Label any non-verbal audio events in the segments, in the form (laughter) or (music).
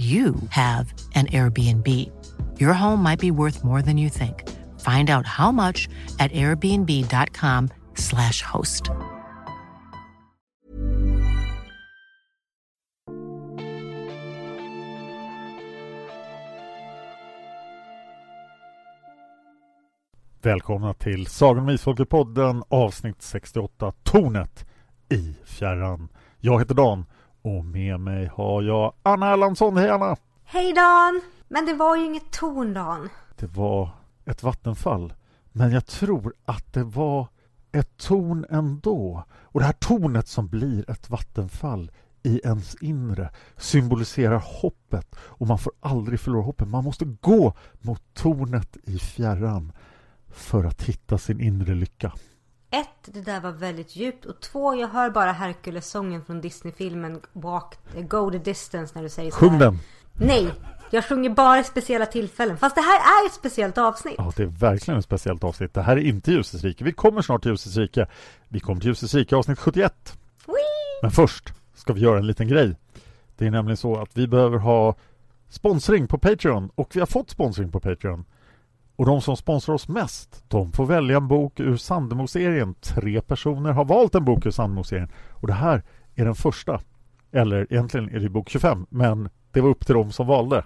you have an Airbnb. Your home might be worth more than you think. Find out how much at airbnb.com/slash host. Välkomna till Sagan om Isfolket-podden avsnitt 68 Tornet i fjärran. Jag heter Dan och med mig har jag Anna Erlandsson. Hej Anna! Hej Dan! Men det var ju inget torn Dan. Det var ett vattenfall. Men jag tror att det var ett torn ändå. Och det här tornet som blir ett vattenfall i ens inre symboliserar hoppet och man får aldrig förlora hoppet. Man måste gå mot tornet i fjärran för att hitta sin inre lycka. Ett, det där var väldigt djupt. Och två, jag hör bara Hercules-sången från Disney-filmen Walk, Go the distance när du säger så Sjung den! Nej, jag sjunger bara i speciella tillfällen. Fast det här är ett speciellt avsnitt. Ja, det är verkligen ett speciellt avsnitt. Det här är inte Ljusets rike. Vi kommer snart till Ljusets rike. Vi kommer till Ljusets rike avsnitt 71. Whee! Men först ska vi göra en liten grej. Det är nämligen så att vi behöver ha sponsring på Patreon och vi har fått sponsring på Patreon. Och de som sponsrar oss mest, de får välja en bok ur Sandemo-serien. Tre personer har valt en bok ur Sandemo-serien. Och det här är den första. Eller egentligen är det bok 25, men det var upp till dem som valde.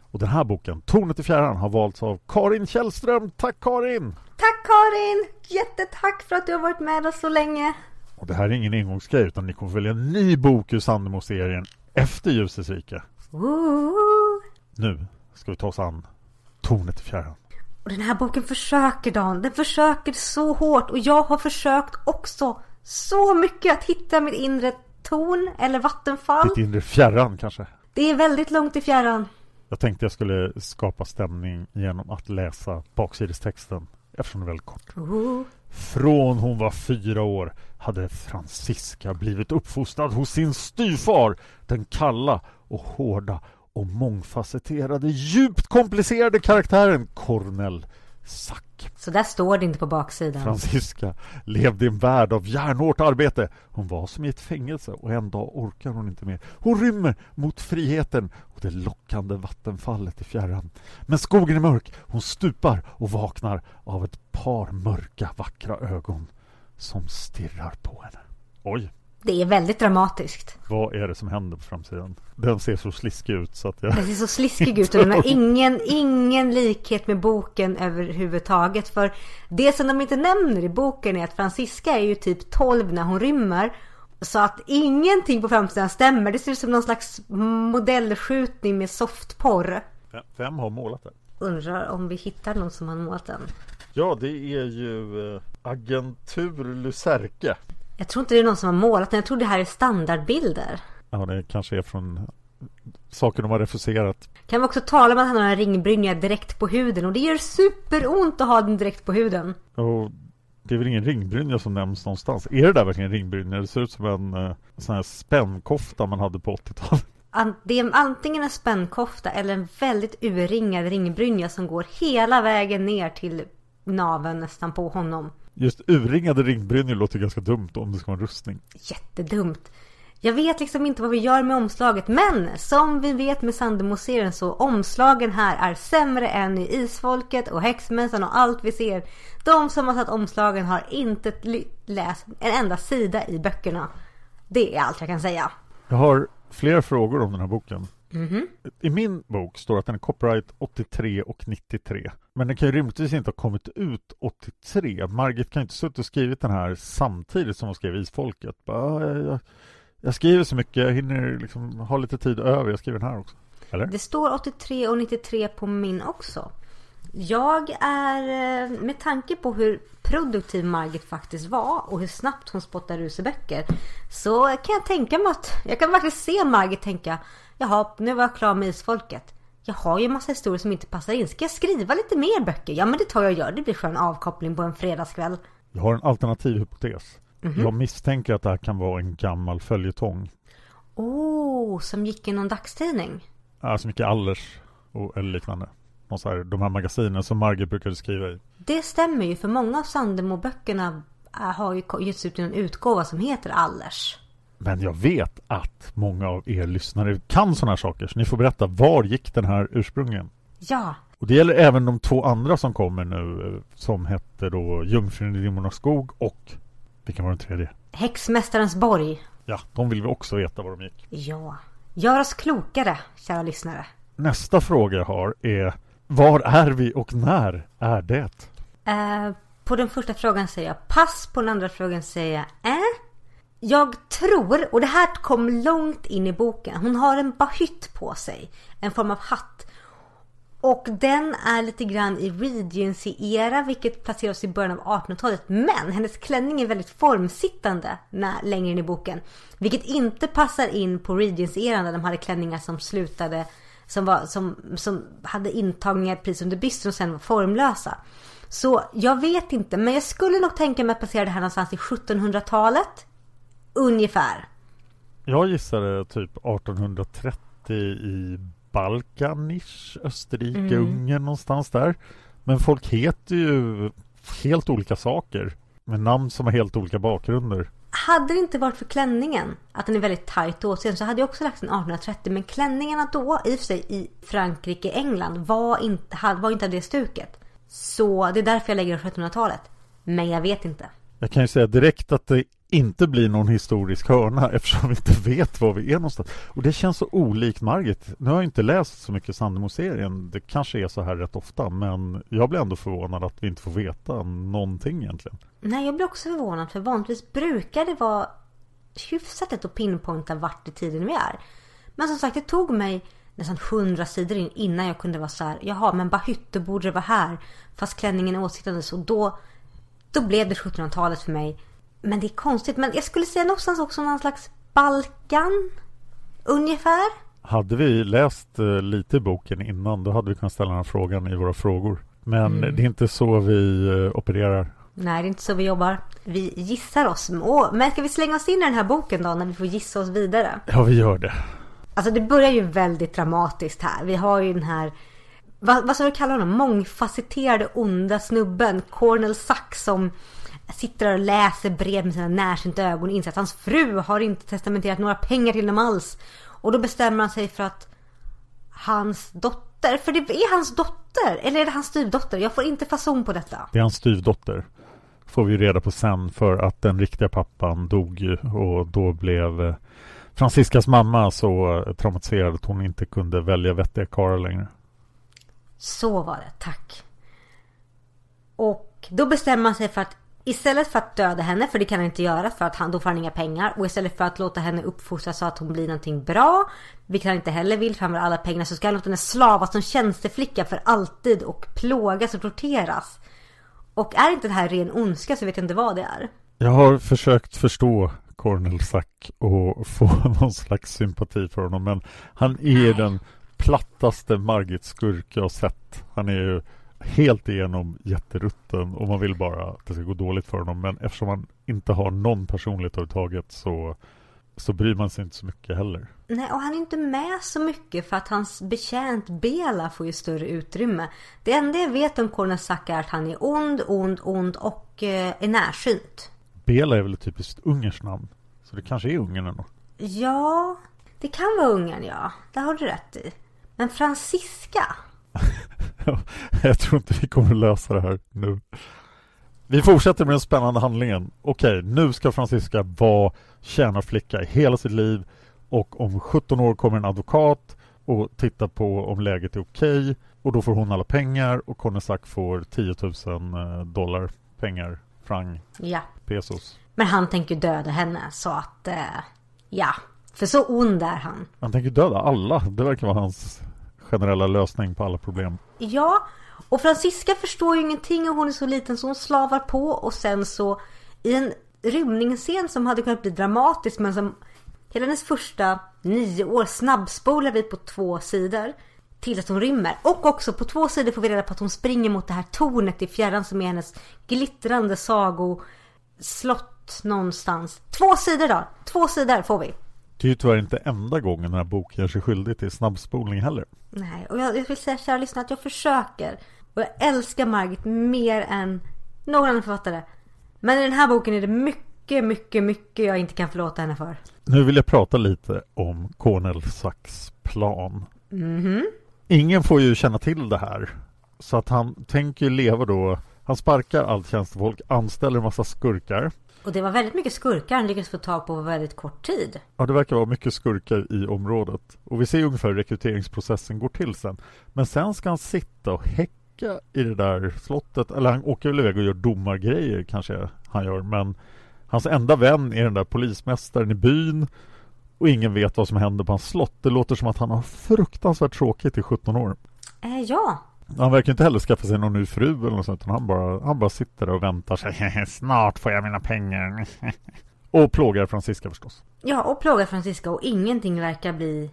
Och den här boken, Tornet i fjärran, har valts av Karin Källström. Tack Karin! Tack Karin! Jättetack för att du har varit med oss så länge. Och det här är ingen engångsgrej, utan ni kommer välja en ny bok ur Sandemo-serien efter Ljusets rike. Nu ska vi ta oss an Tornet i fjärran. Och den här boken försöker Dan. Den försöker så hårt. Och jag har försökt också så mycket att hitta mitt inre torn eller vattenfall. Ditt inre fjärran kanske? Det är väldigt långt i fjärran. Jag tänkte jag skulle skapa stämning genom att läsa baksidestexten eftersom den är väldigt kort. Ooh. Från hon var fyra år hade Franziska blivit uppfostrad hos sin styvfar, den kalla och hårda och mångfacetterade, djupt komplicerade karaktären Cornel Sack. Så där står det inte på baksidan. Franziska levde i en värld av järnhårt arbete. Hon var som i ett fängelse och en dag orkar hon inte mer. Hon rymmer mot friheten och det lockande vattenfallet i fjärran. Men skogen är mörk. Hon stupar och vaknar av ett par mörka, vackra ögon som stirrar på henne. Oj, Det är väldigt dramatiskt. vad är det som händer på framsidan? Den ser så sliskig ut så att jag... Den ser så sliskig ut och den har (laughs) ingen, ingen likhet med boken överhuvudtaget. För det som de inte nämner i boken är att Franziska är ju typ 12 när hon rymmer. Så att ingenting på framsidan stämmer. Det ser ut som någon slags modellskjutning med softporr. Vem har målat det? Undrar om vi hittar någon som har målat den. Ja, det är ju eh, Agentur Lucerke. Jag tror inte det är någon som har målat den. Jag tror det här är standardbilder. Ja, det kanske är från saker de har refuserat. Kan vi också tala om att han har en ringbrynja direkt på huden. Och det gör superont att ha den direkt på huden. Och Det är väl ingen ringbrynja som nämns någonstans. Är det där verkligen ringbrynja? Det ser ut som en uh, sån här spännkofta man hade på 80-talet. (laughs) Det är antingen en spännkofta eller en väldigt urringad ringbrynja som går hela vägen ner till naven nästan på honom. Just urringade ringbrynjor låter ganska dumt om det ska vara en rustning. Jättedumt. Jag vet liksom inte vad vi gör med omslaget men som vi vet med Sandemo-serien så omslagen här är sämre än i Isfolket och Häxmässan och allt vi ser. De som har satt omslagen har inte läst en enda sida i böckerna. Det är allt jag kan säga. Jag har flera frågor om den här boken. Mm -hmm. I min bok står att den är copyright 83 och 93. Men den kan ju rimligtvis inte ha kommit ut 83. Margit kan inte suttit och skrivit den här samtidigt som hon skrev Isfolket. Bara, jag, jag, jag skriver så mycket, jag hinner liksom ha lite tid över. Jag skriver den här också. Eller? Det står 83 och 93 på min också. Jag är, eh, med tanke på hur produktiv Margit faktiskt var och hur snabbt hon spottar ur sig böcker. Så kan jag tänka mig att, jag kan verkligen se Margit tänka Jaha, nu var jag klar med isfolket. Jag har ju en massa historier som inte passar in. Ska jag skriva lite mer böcker? Ja men det tar jag och gör. Det blir skön avkoppling på en fredagskväll. Jag har en alternativ hypotes. Mm -hmm. Jag misstänker att det här kan vara en gammal följetong. Oh, som gick i någon dagstidning? Ja, som gick i Allers och, eller liknande. Så här, de här magasinen som Margit brukade skriva i. Det stämmer ju, för många av Sandemo-böckerna har ju getts ut i en utgåva som heter Allers. Men jag vet att många av er lyssnare kan sådana här saker, så ni får berätta, var gick den här ursprungligen? Ja. Och det gäller även de två andra som kommer nu, som hette då Jungfrun i Dimmornas skog och, vilken var den tredje? Häxmästarens borg. Ja, de vill vi också veta var de gick. Ja. Gör oss klokare, kära lyssnare. Nästa fråga jag har är, var är vi och när är det? Uh, på den första frågan säger jag pass, på den andra frågan säger jag äh. Jag tror, och det här kom långt in i boken, hon har en bahytt på sig. En form av hatt. Och den är lite grann i Regency-era, vilket placerar oss i början av 1800-talet. Men hennes klänning är väldigt formsittande när, längre in i boken. Vilket inte passar in på Regency-eran där de hade klänningar som slutade, som, var, som, som hade intagningar precis under bysten och sen var formlösa. Så jag vet inte, men jag skulle nog tänka mig att placera det här någonstans i 1700-talet. Ungefär. Jag gissade typ 1830 i Balkanisch, Österrike, mm. Ungern någonstans där. Men folk heter ju helt olika saker med namn som har helt olika bakgrunder. Hade det inte varit för klänningen, att den är väldigt tajt åtseende, så hade jag också lagt den 1830. Men klänningarna då, i och för sig i Frankrike, England, var inte, var inte av det stuket. Så det är därför jag lägger 1700-talet. Men jag vet inte. Jag kan ju säga direkt att det inte blir någon historisk hörna (laughs) eftersom vi inte vet var vi är någonstans. Och det känns så olikt Margit. Nu har jag inte läst så mycket Sandemo-serien. Det kanske är så här rätt ofta men jag blir ändå förvånad att vi inte får veta någonting egentligen. Nej, jag blir också förvånad för vanligtvis brukar det vara hyfsat lätt att pinpointa vart i tiden vi är. Men som sagt, det tog mig nästan hundra sidor in innan jag kunde vara så här, jaha, men Bahytte borde det vara här. Fast klänningen är åsiktande Och då, då blev det 1700-talet för mig. Men det är konstigt. Men jag skulle säga någonstans också någon slags Balkan. Ungefär. Hade vi läst uh, lite i boken innan då hade vi kunnat ställa den här frågan i våra frågor. Men mm. det är inte så vi uh, opererar. Nej, det är inte så vi jobbar. Vi gissar oss. Men ska vi slänga oss in i den här boken då när vi får gissa oss vidare? Ja, vi gör det. Alltså det börjar ju väldigt dramatiskt här. Vi har ju den här vad, vad ska du kalla honom? Mångfacetterade onda snubben Cornel Sachs som sitter där och läser brev med sina närsynta ögon och inser att hans fru har inte testamenterat några pengar till dem alls. Och då bestämmer han sig för att hans dotter, för det är hans dotter, eller är det hans styvdotter? Jag får inte fason på detta. Det är hans styvdotter. Får vi reda på sen för att den riktiga pappan dog ju och då blev eh, Franciscas mamma så traumatiserad att hon inte kunde välja vettiga karlar längre. Så var det, tack. Och då bestämmer man sig för att Istället för att döda henne, för det kan han inte göra för att han, då får han inga pengar. Och istället för att låta henne uppfostras så att hon blir någonting bra, vilket han inte heller vill för han vill alla pengar, så ska han låta henne slavas som tjänsteflicka för alltid och plågas och torteras. Och är inte det här ren ondska så vet jag inte vad det är. Jag har försökt förstå Cornel Sack och få (laughs) någon slags sympati för honom, men han är Nej. den plattaste Margit-skurk jag har sett. Han är ju helt igenom jätterutten och man vill bara att det ska gå dåligt för honom. Men eftersom man inte har någon personlighet överhuvudtaget så, så bryr man sig inte så mycket heller. Nej, och han är inte med så mycket för att hans betjänt Bela får ju större utrymme. Det enda jag vet om Kornasaka är att han är ond, ond, ond och eh, är närsynt. Bela är väl ett typiskt ungerskt namn. Så det kanske är Ungern ändå. Ja, det kan vara Ungern ja. Det har du rätt i. Men Franziska? (laughs) (laughs) jag tror inte vi kommer lösa det här nu. Vi fortsätter med den spännande handlingen. Okej, nu ska Franziska vara tjänarflicka i hela sitt liv och om 17 år kommer en advokat och tittar på om läget är okej och då får hon alla pengar och Konesak får 10 000 dollar pengar, franc, Ja. pesos. Men han tänker döda henne så att, eh, ja. För så ond är han. Han tänker döda alla. Det verkar vara hans generella lösning på alla problem. Ja, och Franziska förstår ju ingenting och hon är så liten så hon slavar på och sen så i en rymningsscen som hade kunnat bli dramatisk men som hela hennes första nio år snabbspolar vi på två sidor till att hon rymmer. Och också på två sidor får vi reda på att hon springer mot det här tornet i fjärran som är hennes glittrande sagoslott någonstans. Två sidor då! Två sidor får vi. Det är ju tyvärr inte enda gången den här boken gör sig skyldig till snabbspolning heller. Nej, och jag, jag vill säga kära lyssnare att jag försöker. Och jag älskar Margit mer än någon annan författare. Men i den här boken är det mycket, mycket, mycket jag inte kan förlåta henne för. Nu vill jag prata lite om Cornel Sachs plan. Ingen får ju känna till det här. Så att han tänker leva då Han sparkar allt tjänstefolk, anställer en massa skurkar. Och det var väldigt mycket skurkar han lyckades få tag på på väldigt kort tid. Ja, det verkar vara mycket skurkar i området. Och vi ser ungefär hur rekryteringsprocessen går till sen. Men sen ska han sitta och häcka i det där slottet. Eller han åker väl iväg och gör domargrejer kanske han gör. Men hans enda vän är den där polismästaren i byn. Och ingen vet vad som händer på hans slott. Det låter som att han har fruktansvärt tråkigt i 17 år. Eh, ja, han verkar inte heller skaffa sig någon ny fru eller något sånt. utan Han bara, han bara sitter där och väntar sig. (laughs) Snart får jag mina pengar. (laughs) och plågar Franziska förstås. ja och plågar Francisca och ingenting verkar bli...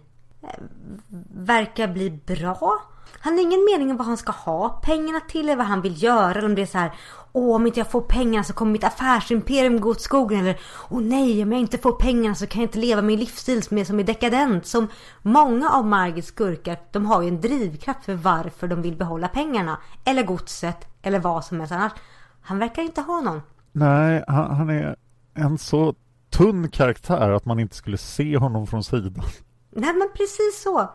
Verkar bli bra. Han har ingen mening om vad han ska ha pengarna till eller vad han vill göra. Eller om det är så här, åh om inte jag får pengarna så kommer mitt affärsimperium gå åt skogen. Eller, åh nej om jag inte får pengarna så kan jag inte leva min livsstil som är, som är dekadent. Som många av Margits skurkar, de har ju en drivkraft för varför de vill behålla pengarna. Eller godset, eller vad som helst annars. Han verkar inte ha någon. Nej, han, han är en så tunn karaktär att man inte skulle se honom från sidan. Nej men precis så.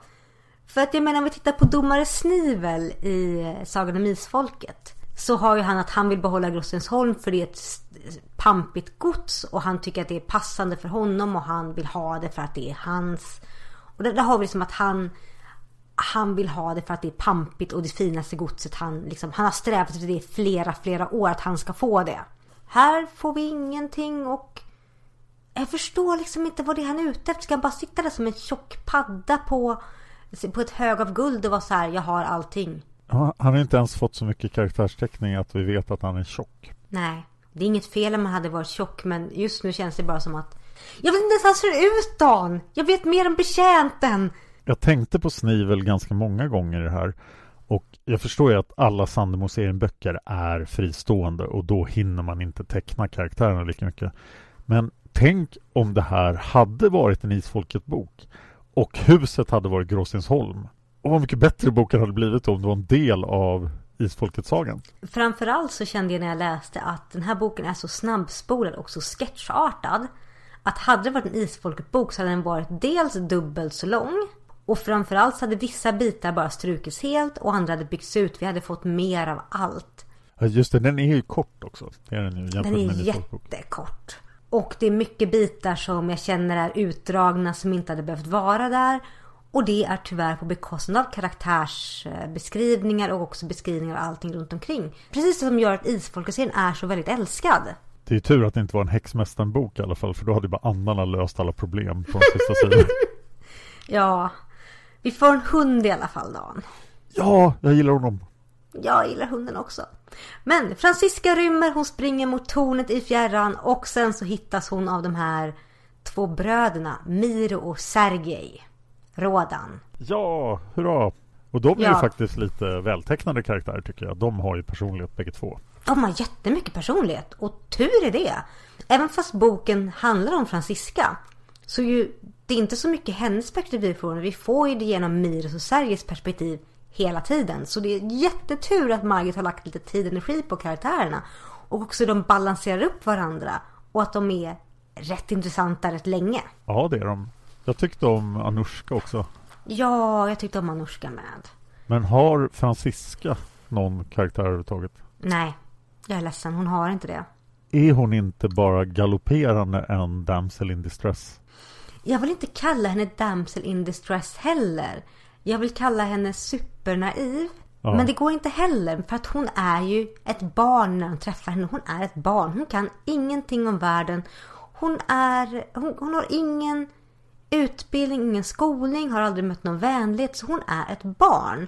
För att jag menar om vi tittar på domare Snivel i eh, Sagan om Isfolket. Så har ju han att han vill behålla Grossensholm för det är ett pampigt gods. Och han tycker att det är passande för honom och han vill ha det för att det är hans. Och där, där har vi liksom att han han vill ha det för att det är pampigt och det finaste godset. Han, liksom, han har strävat efter det i flera, flera år att han ska få det. Här får vi ingenting och jag förstår liksom inte vad det är han är ute efter. Ska han bara sitta där som en tjock padda på, på ett hög av guld och vara så här, jag har allting. Han har inte ens fått så mycket karaktärsteckning att vi vet att han är tjock. Nej, det är inget fel om han hade varit tjock men just nu känns det bara som att jag vet inte ens hur han ser ut Dan! Jag vet mer om betjänten! Jag tänkte på Snivel ganska många gånger i det här. Och jag förstår ju att alla Sandemo böcker är fristående och då hinner man inte teckna karaktärerna lika mycket. Men tänk om det här hade varit en Isfolket-bok och huset hade varit Gråstensholm. Och vad mycket bättre boken hade blivit om det var en del av Isfolket-sagan. Framförallt så kände jag när jag läste att den här boken är så snabbspolad och så sketchartad. Att hade det varit en Isfolket-bok så hade den varit dels dubbelt så lång. Och framförallt så hade vissa bitar bara strukits helt och andra hade byggts ut. Vi hade fått mer av allt. Ja, Just det, den är ju kort också. Det är den ju Den är jättekort. Och det är mycket bitar som jag känner är utdragna som inte hade behövt vara där. Och det är tyvärr på bekostnad av karaktärsbeskrivningar och också beskrivningar av allting runt omkring. Precis som gör att Isfolket-serien är så väldigt älskad. Det är tur att det inte var en Häxmästaren-bok i alla fall, för då hade ju bara andarna löst alla problem på de sista sidorna. (laughs) Ja, vi får en hund i alla fall Dan. Ja, jag gillar honom. Jag gillar hunden också. Men Franziska rymmer, hon springer mot tornet i fjärran och sen så hittas hon av de här två bröderna Miro och Sergej. Rådan. Ja, hurra! Och de är Ja. ju faktiskt lite vältecknade karaktärer tycker jag. De har ju personlighet bägge två. De har jättemycket personlighet och tur är det. Även fast boken handlar om Francisca så ju det är inte så mycket hennes perspektiv vi får. Vi får ju det genom Miros och Sergejs perspektiv hela tiden. Så det är jättetur att Margit har lagt lite tid och energi på karaktärerna. Och också de balanserar upp varandra och att de är rätt intressanta rätt länge. Ja, det är de. Jag tyckte om Anushka också. Ja, jag tyckte om Anushka med. Men har Francisca någon karaktär överhuvudtaget? Nej, jag är ledsen. Hon har inte det. Är hon inte bara galopperande en damsel in distress? Jag vill inte kalla henne damsel in distress heller. Jag vill kalla henne supernaiv. Ja. Men det går inte heller för att hon är ju ett barn när hon träffar henne. Hon är ett barn. Hon kan ingenting om världen. Hon är... Hon, hon har ingen utbildning, ingen skolning, har aldrig mött någon vänlighet. Så hon är ett barn.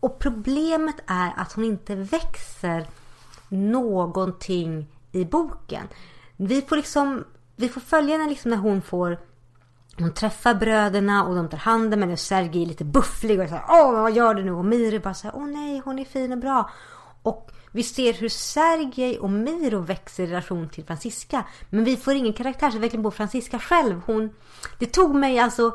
Och problemet är att hon inte växer någonting i boken. Vi får liksom, vi får följa henne liksom när hon får hon träffar bröderna och de tar hand om henne och Sergej är lite bufflig och säger Åh vad gör du nu? Och Miro bara säger Åh nej hon är fin och bra. Och vi ser hur Sergej och Miro växer i relation till Francisca. Men vi får ingen karaktärsutveckling på Francisca själv. Hon, det tog mig alltså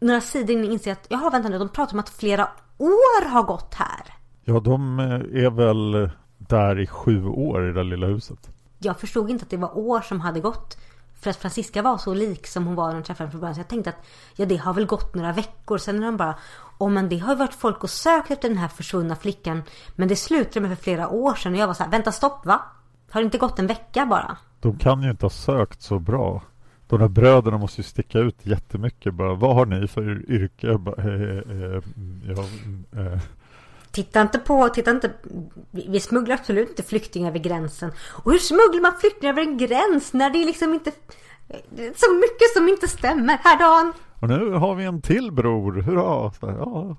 några sidor innan jag inser att jaha vänta nu de pratar om att flera år har gått här. Ja, de eh, är väl där i sju år i det lilla huset. jag förstod inte att det var år som hade gått. För att Francisca var så lik som hon var när hon träffade henne från början. Så jag tänkte att ja, det har väl gått några veckor. Sen är de bara, oh, men det har ju varit folk och sökt efter den här försvunna flickan. Men det slutade med för flera år sedan. Och jag var så här, vänta stopp va? Har det inte gått en vecka bara? De kan ju inte ha sökt så bra. De där bröderna måste ju sticka ut jättemycket bara. Vad har ni för yrke? Jag Bara, eh, eh, eh ja, mm, eh. Titta inte på, titta inte. Vi smugglar absolut inte flyktingar över gränsen. Och hur smugglar man flyktingar över en gräns när det är liksom inte... det är Så mycket som inte stämmer. Här Dan! Och nu har vi en till bror. Hurra! Så ja,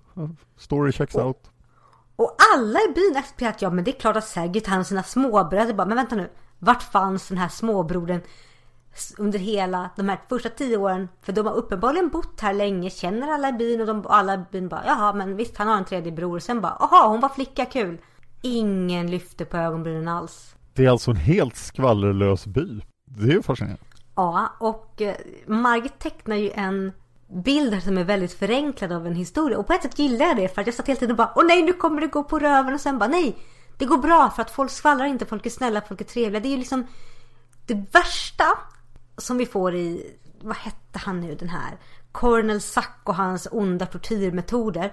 story checks out. Och alla i byn accepterar att ja men det är klart att hand om sina småbröder. Bara, men vänta nu. Vart fanns den här småbrodern under hela de här första tio åren? För de har uppenbarligen bott här länge, känner alla i byn och de, alla i byn bara jaha men visst han har en tredje bror. Sen bara jaha hon var flicka kul. Ingen lyfte på ögonbrynen alls. Det är alltså en helt skvallerlös by. Det är ju fascinerande. Ja, och eh, Margit tecknar ju en bild här som är väldigt förenklad av en historia. Och på ett sätt gillar jag det för att jag satt hela tiden och bara Åh nej nu kommer det gå på röven och sen bara nej Det går bra för att folk skvallrar inte, folk är snälla, folk är trevliga. Det är ju liksom det värsta som vi får i, vad hette han nu den här? Cornel Sack och hans onda tortyrmetoder.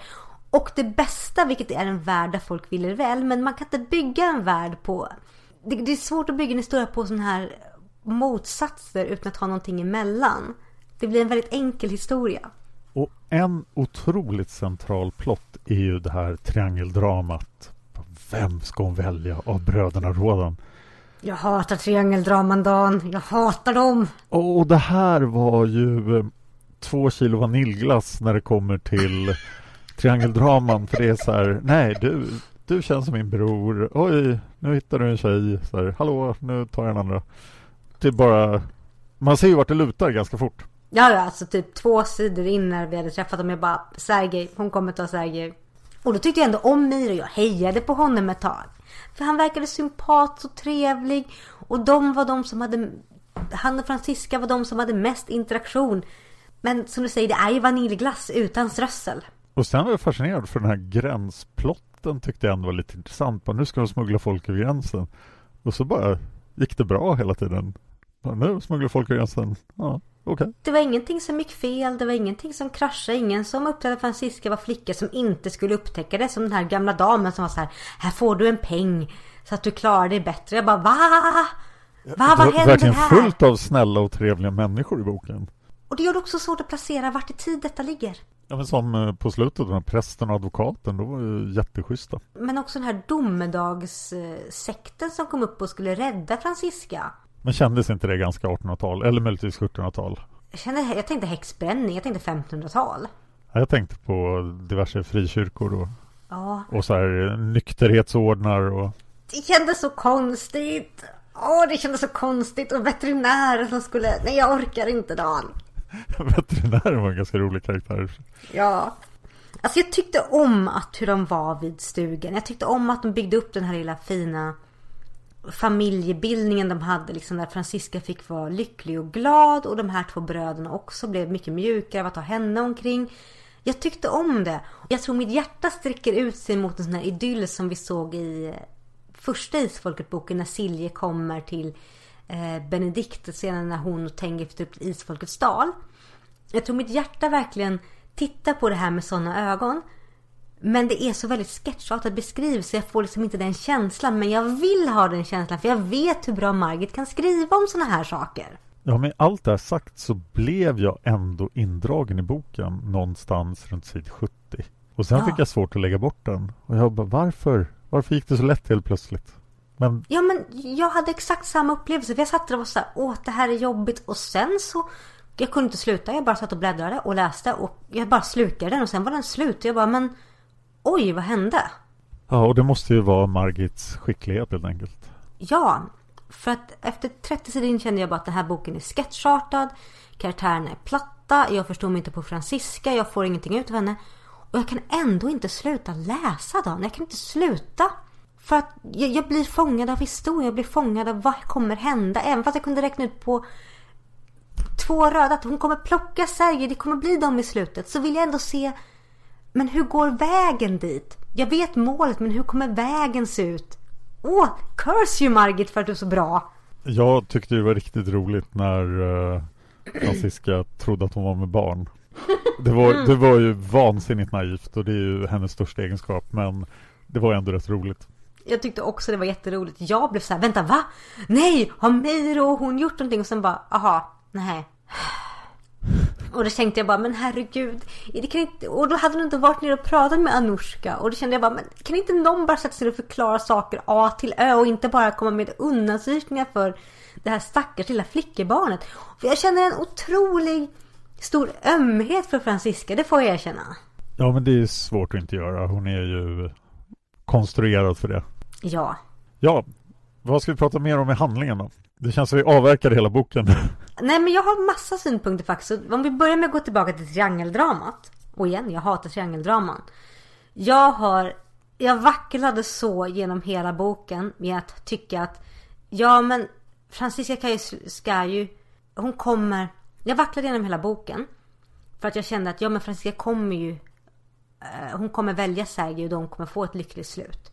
Och det bästa, vilket är en värld där folk vill er väl. Men man kan inte bygga en värld på... Det, det är svårt att bygga en historia på sådana här motsatser utan att ha någonting emellan. Det blir en väldigt enkel historia. Och en otroligt central plott är ju det här triangeldramat. Vem ska hon välja av bröderna Rådan? Jag hatar triangeldraman Dan. Jag hatar dem. Och det här var ju eh, två kilo vaniljglass när det kommer till triangeldraman. För det är så här, nej du, du känns som min bror. Oj, nu hittar du en tjej. Så här, Hallå, nu tar jag en andra. Det är bara, man ser ju vart det lutar ganska fort. Ja, ja, alltså typ två sidor in när vi hade träffat dem. Jag bara, Sergej, hon kommer ta Sergej. Och då tyckte jag ändå om Miro. Jag hejade på honom ett tag. För han verkade sympatisk och trevlig. Och de var de som hade... Han och Francisca var de som hade mest interaktion. Men som du säger, det är ju vaniljglass utan strössel. Och sen var jag fascinerad för den här gränsplotten tyckte jag ändå var lite intressant. Bara, nu ska de smuggla folk över gränsen. Och så bara gick det bra hela tiden. Bara, nu smugglar folk över gränsen. Ja, okej. Det var ingenting som gick fel, det var ingenting som kraschade, ingen som uppträdde att Francisca var flicka som inte skulle upptäcka det. Som den här gamla damen som var så här, här får du en peng så att du klarar dig bättre. Jag bara, va? Va, Det vad var händer verkligen här? fullt av snälla och trevliga människor i boken. Och det gör det också svårt att placera vart i tid detta ligger. Ja, men som eh, på slutet, den här prästen och advokaten, de var ju jätteschyssta. Men också den här domedagssekten som kom upp och skulle rädda Francisca. Men kändes inte det ganska 1800-tal? Eller möjligtvis 1700-tal? Jag, kände, jag tänkte häxbränning, jag tänkte 1500-tal. Ja, Jag tänkte på diverse frikyrkor och, Ja, och så här nykterhetsordnar och det kändes så konstigt. Åh, det kändes så konstigt. Och veterinärer som skulle... Nej, jag orkar inte Dan. (laughs) veterinären var en ganska rolig karaktär. Ja. Alltså jag tyckte om att hur de var vid stugan. Jag tyckte om att de byggde upp den här lilla fina familjebildningen de hade. Liksom där Francisca fick vara lycklig och glad. Och de här två bröderna också blev mycket mjukare av att ha henne omkring. Jag tyckte om det. Jag tror mitt hjärta sträcker ut sig mot en sån här idyll som vi såg i eh, första Isfolket-boken när Silje kommer till eh, Benedikt scenen när hon och Tengi flyttar upp till Isfolkets dal. Jag tror mitt hjärta verkligen tittar på det här med sådana ögon. Men det är så väldigt sketchartat beskrivet så jag får liksom inte den känslan. Men jag vill ha den känslan för jag vet hur bra Margit kan skriva om sådana här saker. Ja, med allt det här sagt så blev jag ändå indragen i boken någonstans runt sid 70. Och sen Ja. fick jag svårt att lägga bort den. Och jag bara, varför? Varför gick det så lätt helt plötsligt? Men Ja men jag hade exakt samma upplevelse. För jag satt där och var såhär, åh det här är jobbigt. Och sen så, jag kunde inte sluta. Jag bara satt och bläddrade och läste. Och jag bara slukade den och sen var den slut. Och jag bara, men oj vad hände? ja, och det måste ju vara Margits skicklighet helt enkelt. Ja, för att efter 30 sidor in kände jag bara att den här boken är sketchartad. Karaktärerna är platta. Jag förstår mig inte på Francisca. Jag får ingenting ut av henne. Och jag kan ändå inte sluta läsa Dan. Jag kan inte sluta. För att jag, jag blir fångad av historien. Jag blir fångad av vad kommer hända. Även fast jag kunde räkna ut på två röda att hon kommer plocka Sergej. Det kommer bli dem i slutet. Så vill jag ändå se. Men hur går vägen dit? Jag vet målet men hur kommer vägen se ut? Åh, curse you Margit för att du är så bra. Jag tyckte det var riktigt roligt när uh, Francisca trodde att hon var med barn. (laughs) Det var, det var ju vansinnigt naivt och det är ju hennes största egenskap men det var ändå rätt roligt. Jag tyckte också det var jätteroligt. Jag blev så här, vänta va? Nej, har Meiro och hon gjort någonting? Och sen bara, aha, nej. Och då tänkte jag bara, men herregud. Det kan inte... Och då hade hon inte varit nere och pratat med Anushka. Och då kände jag bara, men kan inte någon bara sätta sig och förklara saker A till Ö och inte bara komma med undansyrningar för det här stackars lilla flickebarnet. För jag känner en otrolig stor ömhet för Francisca, det får jag erkänna. Ja men det är svårt att inte göra. Hon är ju konstruerad för det. Ja. Ja, vad ska vi prata mer om i handlingen då? Det känns som vi avverkade hela boken. (laughs) Nej men jag har massa synpunkter faktiskt. Så Om vi börjar med att gå tillbaka till triangeldramat. Och igen, jag hatar triangeldraman. Jag har, jag vacklade så genom hela boken med att tycka att ja men Francisca ska ju, ska ju hon kommer, jag vacklade genom hela boken. För att jag kände att ja men Francisca kommer ju, eh, hon kommer välja Sergej och de kommer få ett lyckligt slut.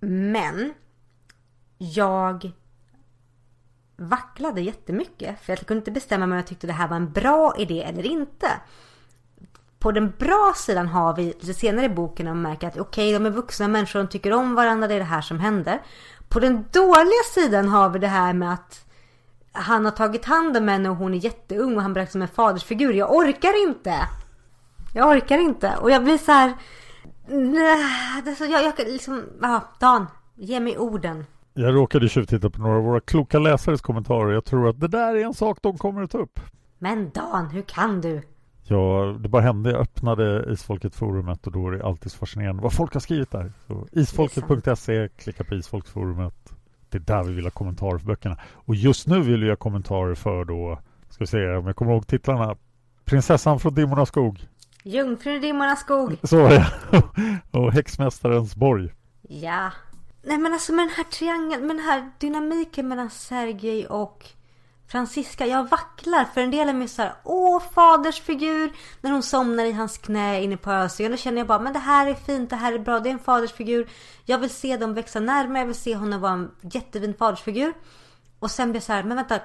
Men jag vacklade jättemycket. För jag kunde inte bestämma mig om jag tyckte det här var en bra idé eller inte. På den bra sidan har vi lite senare i boken och märker att okej, de är vuxna människor, de tycker om varandra, det är det här som händer. På den dåliga sidan har vi det här med att han har tagit hand om henne och hon är jätteung och han betraktas som en fadersfigur. Jag orkar inte! Jag orkar inte. Och jag blir så här... Nej, det är så, jag, jag liksom... Ja, Dan. Ge mig orden. Jag råkade tjuvtitta på några av våra kloka läsares kommentarer. Jag tror att det där är en sak de kommer att ta upp. Men Dan, hur kan du? Ja, det bara hände. Jag öppnade Isfolket-forumet och då är det alltid så fascinerande vad folk har skrivit där. Isfolket.se, klicka på Isfolket-forumet. Det är där vi vill ha kommentarer för böckerna. Och just nu vill vi ha kommentarer för då, ska vi se om jag kommer ihåg titlarna. Prinsessan från Dimmornas skog. Jungfrun i Dimmornas skog. Så var det. (laughs) och Häxmästarens borg. Ja. Nej men alltså med den här triangeln, med den här dynamiken mellan Sergej och Franziska. Jag vacklar för en del är mig så här, åh fadersfigur. När hon somnar i hans knä inne på Ösön. Då känner jag bara, men det här är fint, det här är bra, det är en fadersfigur. Jag vill se dem växa närmare, jag vill se honom vara en jättefin fadersfigur. Och sen blir jag så här, men vänta.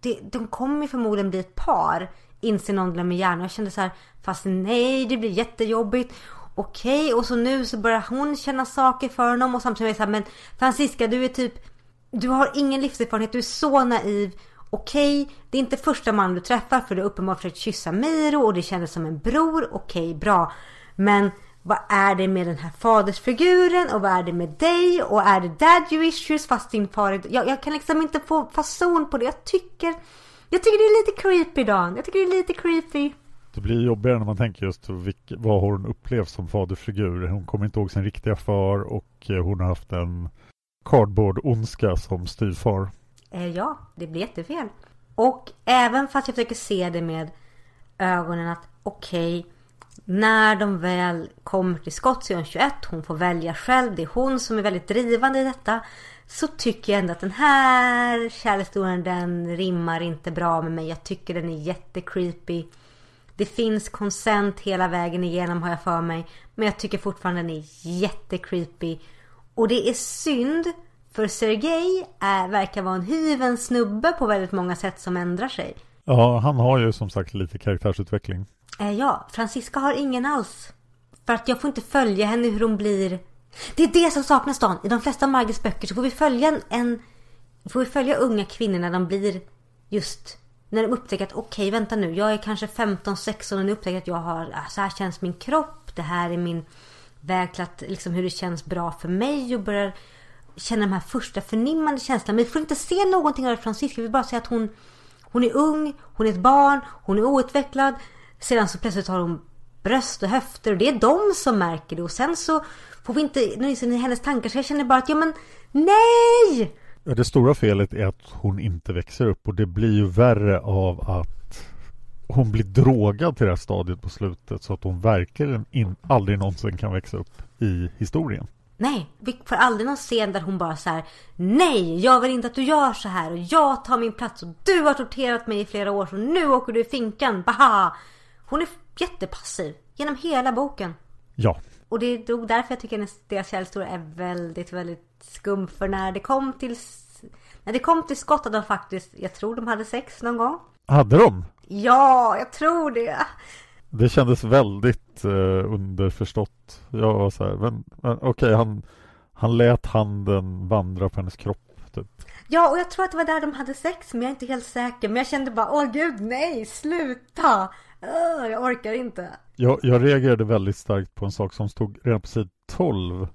Det, de kommer ju förmodligen bli ett par. Inser någon med hjärnan. Jag kände så här, fast nej, det blir jättejobbigt okej okay. och så nu så börjar hon känna saker för honom och samtidigt är jag så här, men Francisca du är typ du har ingen livserfarenhet, du är så naiv. Okej, okay, det är inte första man du träffar för du har uppenbart försökt kyssa Miro och det kändes som en bror. Okej, okay, bra. Men vad är det med den här fadersfiguren och vad är det med dig och är det dad you issues fast din far är... Jag, jag kan liksom inte få fason på det. Jag tycker... Jag tycker det är lite creepy Dan. Jag tycker det är lite creepy. Det blir jobbigare när man tänker just vad har hon upplevt som fadersfigur. Hon kommer inte ihåg sin riktiga far och eh, hon har haft en cardboard-ondska som styvfar. Eh, ja, det blir jättefel. Och även fast jag försöker se det med ögonen att okej, okay, när de väl kommer till skott så är hon 21, hon får välja själv, det är hon som är väldigt drivande i detta. Så tycker jag ändå att den här kärlekshistorien den rimmar inte bra med mig. Jag tycker den är jättecreepy. Det finns konsent hela vägen igenom har jag för mig. Men jag tycker fortfarande den är jättecreepy. Och det är synd för Sergej är, verkar vara en hyven snubbe på väldigt många sätt som ändrar sig. Ja, han har ju som sagt lite karaktärsutveckling. Eh, ja, Francisca har ingen alls. För att jag får inte följa henne hur hon blir. Det är det som saknas Dan. I de flesta Margits böcker så får vi följa en, en får vi följa unga kvinnor när de blir just när de upptäcker att okej okay, vänta nu jag är kanske 15-16 och nu upptäcker att jag har ah, så här känns min kropp. Det här är min väg till att liksom hur det känns bra för mig och börjar känna de här första förnimmande känslorna. Men vi får inte se någonting av Francisca. Vi vill bara se att hon, hon är ung, hon är ett barn, hon är outvecklad. Sedan så plötsligt har hon bröst och höfter och det är de som märker det. Och sen så får vi inte i hennes tankar. Så jag känner bara att ja men nej! Det stora felet är att hon inte växer upp och det blir ju värre av att hon blir drogad till det här stadiet på slutet så att hon verkligen in, aldrig någonsin kan växa upp i historien. Nej, vi får aldrig någon scen där hon bara så här, Nej, jag vill inte att du gör så här och jag tar min plats och du har torterat mig i flera år så nu åker du i finkan, baha! Hon är jättepassiv genom hela boken. Ja. Och det är nog därför jag tycker att deras kärlekshistoria är väldigt, väldigt skum. För när det kom till när det kom till skott att de faktiskt, jag tror de hade sex någon gång. Hade de? Ja, jag tror det. Det kändes väldigt eh, underförstått. Jag var så här, men, men okej, okay, han, han lät handen vandra på hennes kropp. Typ. Ja, och jag tror att det var där de hade sex, men jag är inte helt säker. Men jag kände bara, åh gud, nej, sluta! Uh, jag orkar inte. Jag, jag reagerade väldigt starkt på en sak som stod redan på sid 12.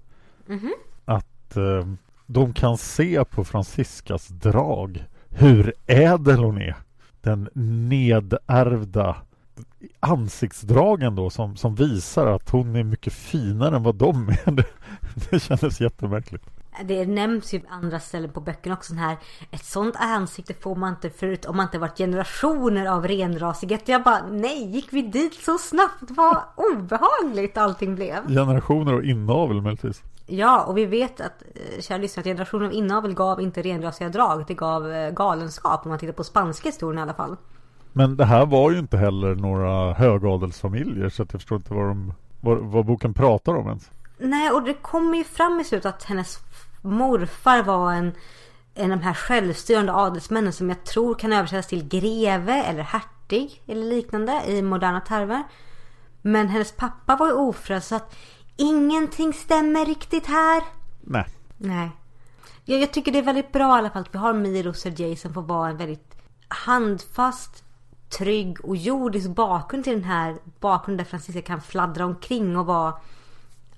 Mm -hmm. Att eh, de kan se på Franciscas drag hur ädel hon är. Den nedärvda ansiktsdragen då som, som visar att hon är mycket finare än vad de är. (laughs) Det, det kändes jättemärkligt. Det nämns ju andra ställen på böckerna också här. Ett sånt ansikte får man inte förut om man inte varit generationer av renrasighet. Jag bara nej, gick vi dit så snabbt? Vad obehagligt allting blev. Generationer och inavel möjligtvis. Ja, och vi vet att, eh, kära lyssnare, att generationen av inavel gav inte renrasiga drag. Det gav eh, galenskap om man tittar på spanska historien i alla fall. Men det här var ju inte heller några högadelsfamiljer så jag förstår inte vad, de, vad, vad boken pratar om ens. Nej, och det kommer ju fram i slutet att hennes morfar var en, en av de här självstyrande adelsmännen som jag tror kan översättas till greve eller hertig eller liknande i moderna termer. Men hennes pappa var ju ofrälst så att ingenting stämmer riktigt här. Nej. Nej. Jag, jag tycker det är väldigt bra i alla fall att vi har Miro och Sergej som får vara en väldigt handfast, trygg och jordisk bakgrund till den här bakgrunden där Francisca kan fladdra omkring och vara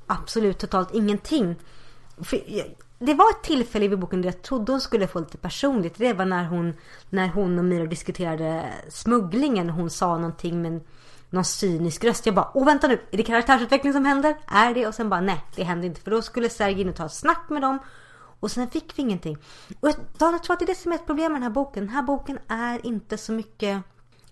absolut totalt ingenting. För det var ett tillfälle i boken där jag trodde hon skulle få lite personligt. Det var när hon, när hon och Miro diskuterade smugglingen. Hon sa någonting med någon cynisk röst. Jag bara, åh vänta nu, är det karaktärsutveckling som händer? Är det? Och sen bara, nej det händer inte. För då skulle Sergej in och ta ett snack med dem. Och sen fick vi ingenting. Och jag, jag tror att det är det som är ett problem med den här boken. Den här boken är inte så mycket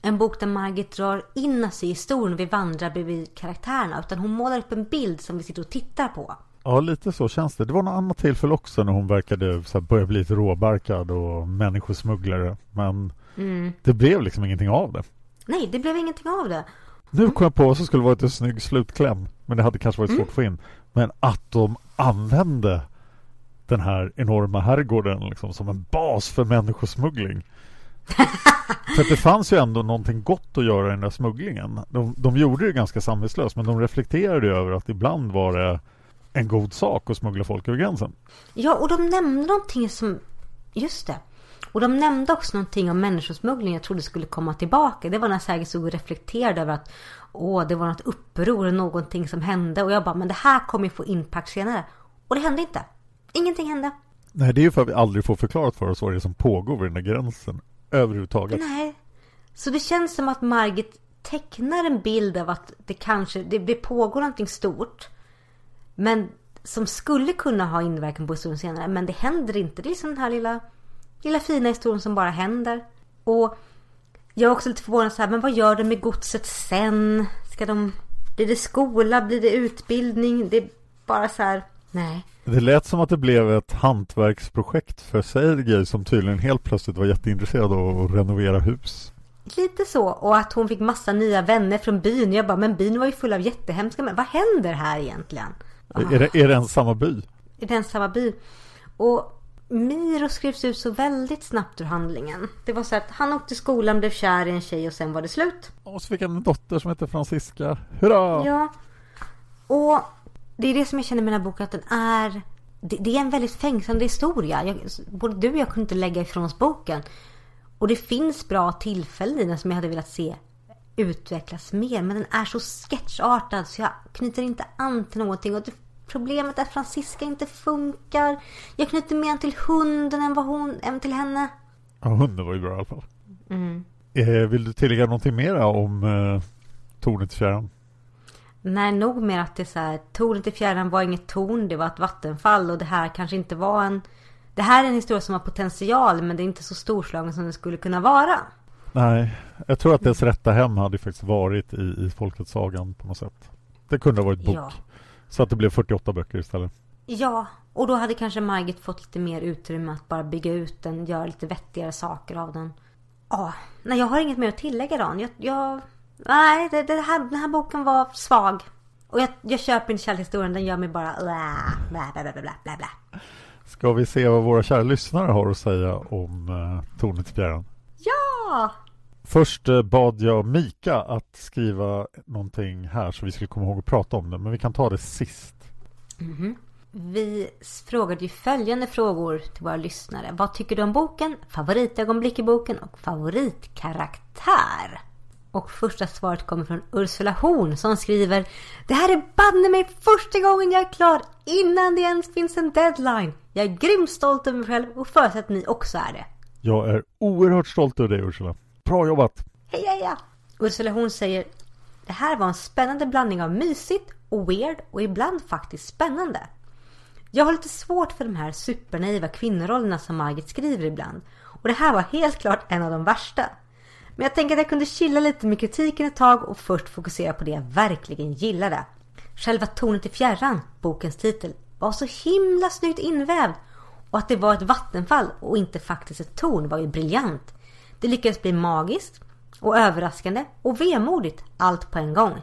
en bok där Margit drar in oss i historien. Vi vandrar bredvid karaktärerna. Utan hon målar upp en bild som vi sitter och tittar på. Ja, lite så känns det. Det var något annat tillfälle också när hon verkade så här, börja bli lite råbarkad och människosmugglare. Men Mm. det blev liksom ingenting av det. Nej, det blev ingenting av det. Nu kom jag på vad som skulle varit en snygg slutkläm. Men det hade kanske varit svårt Mm. att få in. Men att de använde den här enorma herrgården liksom, som en bas för människosmuggling. (laughs) för det fanns ju ändå någonting gott att göra i den där smugglingen. De, de gjorde det ganska samvetslöst men de reflekterade över att ibland var det en god sak att smuggla folk över gränsen. Ja, och de nämnde någonting som... Just det. Och de nämnde också någonting om människosmuggling jag trodde skulle komma tillbaka. Det var när Sergej stod och reflekterade över att åh, det var något uppror någonting som hände. Och jag bara, men det här kommer ju få impact senare. Och det hände inte. Ingenting hände. Nej, det är ju för att vi aldrig får förklarat för oss vad det är som pågår vid den där gränsen överhuvudtaget. Nej. Så det känns som att Margit tecknar en bild av att det kanske, det, det pågår någonting stort. Men som skulle kunna ha inverkan på historien senare. Men det händer inte. Det är som den här lilla, lilla fina historien som bara händer. Och jag är också lite förvånad så här, men vad gör de med godset sen? Ska de, blir det skola? Blir det utbildning? Det är bara så här, nej. Det lät som att det blev ett hantverksprojekt för Sergej som tydligen helt plötsligt var jätteintresserad av att renovera hus. Lite så. Och att hon fick massa nya vänner från byn. Jag bara, men byn var ju full av jättehemska män. Vad händer här egentligen? Är, det, är det en samma by? I den samma by. Och Miro skrevs ut så väldigt snabbt ur handlingen. Det var så att han åkte till skolan, blev kär i en tjej och sen var det slut. Och så fick han en dotter som heter Francisca. Hurra! Ja. Och det är det som jag känner med den här boken, att den är... Det, det är en väldigt fängslande historia. Jag, både du och jag kunde inte lägga ifrån oss boken. Och det finns bra tillfällen i den som jag hade velat se utvecklas mer. Men den är så sketchartad så jag knyter inte an till någonting. Och det, problemet är att Francisca inte funkar. Jag knyter mer an till hunden än vad hon, än till henne. Ja, hunden var ju bra i alla fall. Mm. Eh, vill du tillägga någonting mera om eh, Tornet i fjärran? Nej, nog med att det är så här, tornet i fjärran var inget torn, det var ett vattenfall och det här kanske inte var en... Det här är en historia som har potential men det är inte så storslagen som den skulle kunna vara. Nej, jag tror att dess rätta hem hade faktiskt varit i, i Folkets sagan på något sätt. Det kunde ha varit bok. Ja. Så att det blev 48 böcker istället. Ja, och då hade kanske Margit fått lite mer utrymme att bara bygga ut den, göra lite vettigare saker av den. Ja, nej jag har inget mer att tillägga Dan. Jag, jag, nej, det, det här, den här boken var svag. Och jag, jag köper inte kärlekshistorien, den gör mig bara bla, bla, bla, bla, bla, bla, bla. Ska vi se vad våra kära lyssnare har att säga om eh, Tornet i fjärran? Ja! Först eh, bad jag Mika att skriva någonting här så vi skulle komma ihåg att prata om det. Men vi kan ta det sist. Mhm. Vi frågade ju följande frågor till våra lyssnare. Vad tycker du om boken? Favoritögonblick i boken och favoritkaraktär? Och första svaret kommer från Ursula Horn som skriver Det här är banne mig första gången jag är klar innan det ens finns en deadline. Jag är grymt stolt över mig själv och förutsätter att ni också är det. Jag är oerhört stolt över dig Ursula. Bra jobbat! Hej hej ja! Ursula Horn säger Det här var en spännande blandning av mysigt och weird och ibland faktiskt spännande. Jag har lite svårt för de här supernaiva kvinnorollerna som Margit skriver ibland. Och det här var helt klart en av de värsta. Men jag tänker att jag kunde chilla lite med kritiken ett tag och först fokusera på det jag verkligen gillade. Själva Tornet i fjärran, bokens titel, var så himla snyggt invävd. Och att det var ett vattenfall och inte faktiskt ett torn var ju briljant. Det lyckades bli magiskt och överraskande och vemodigt allt på en gång.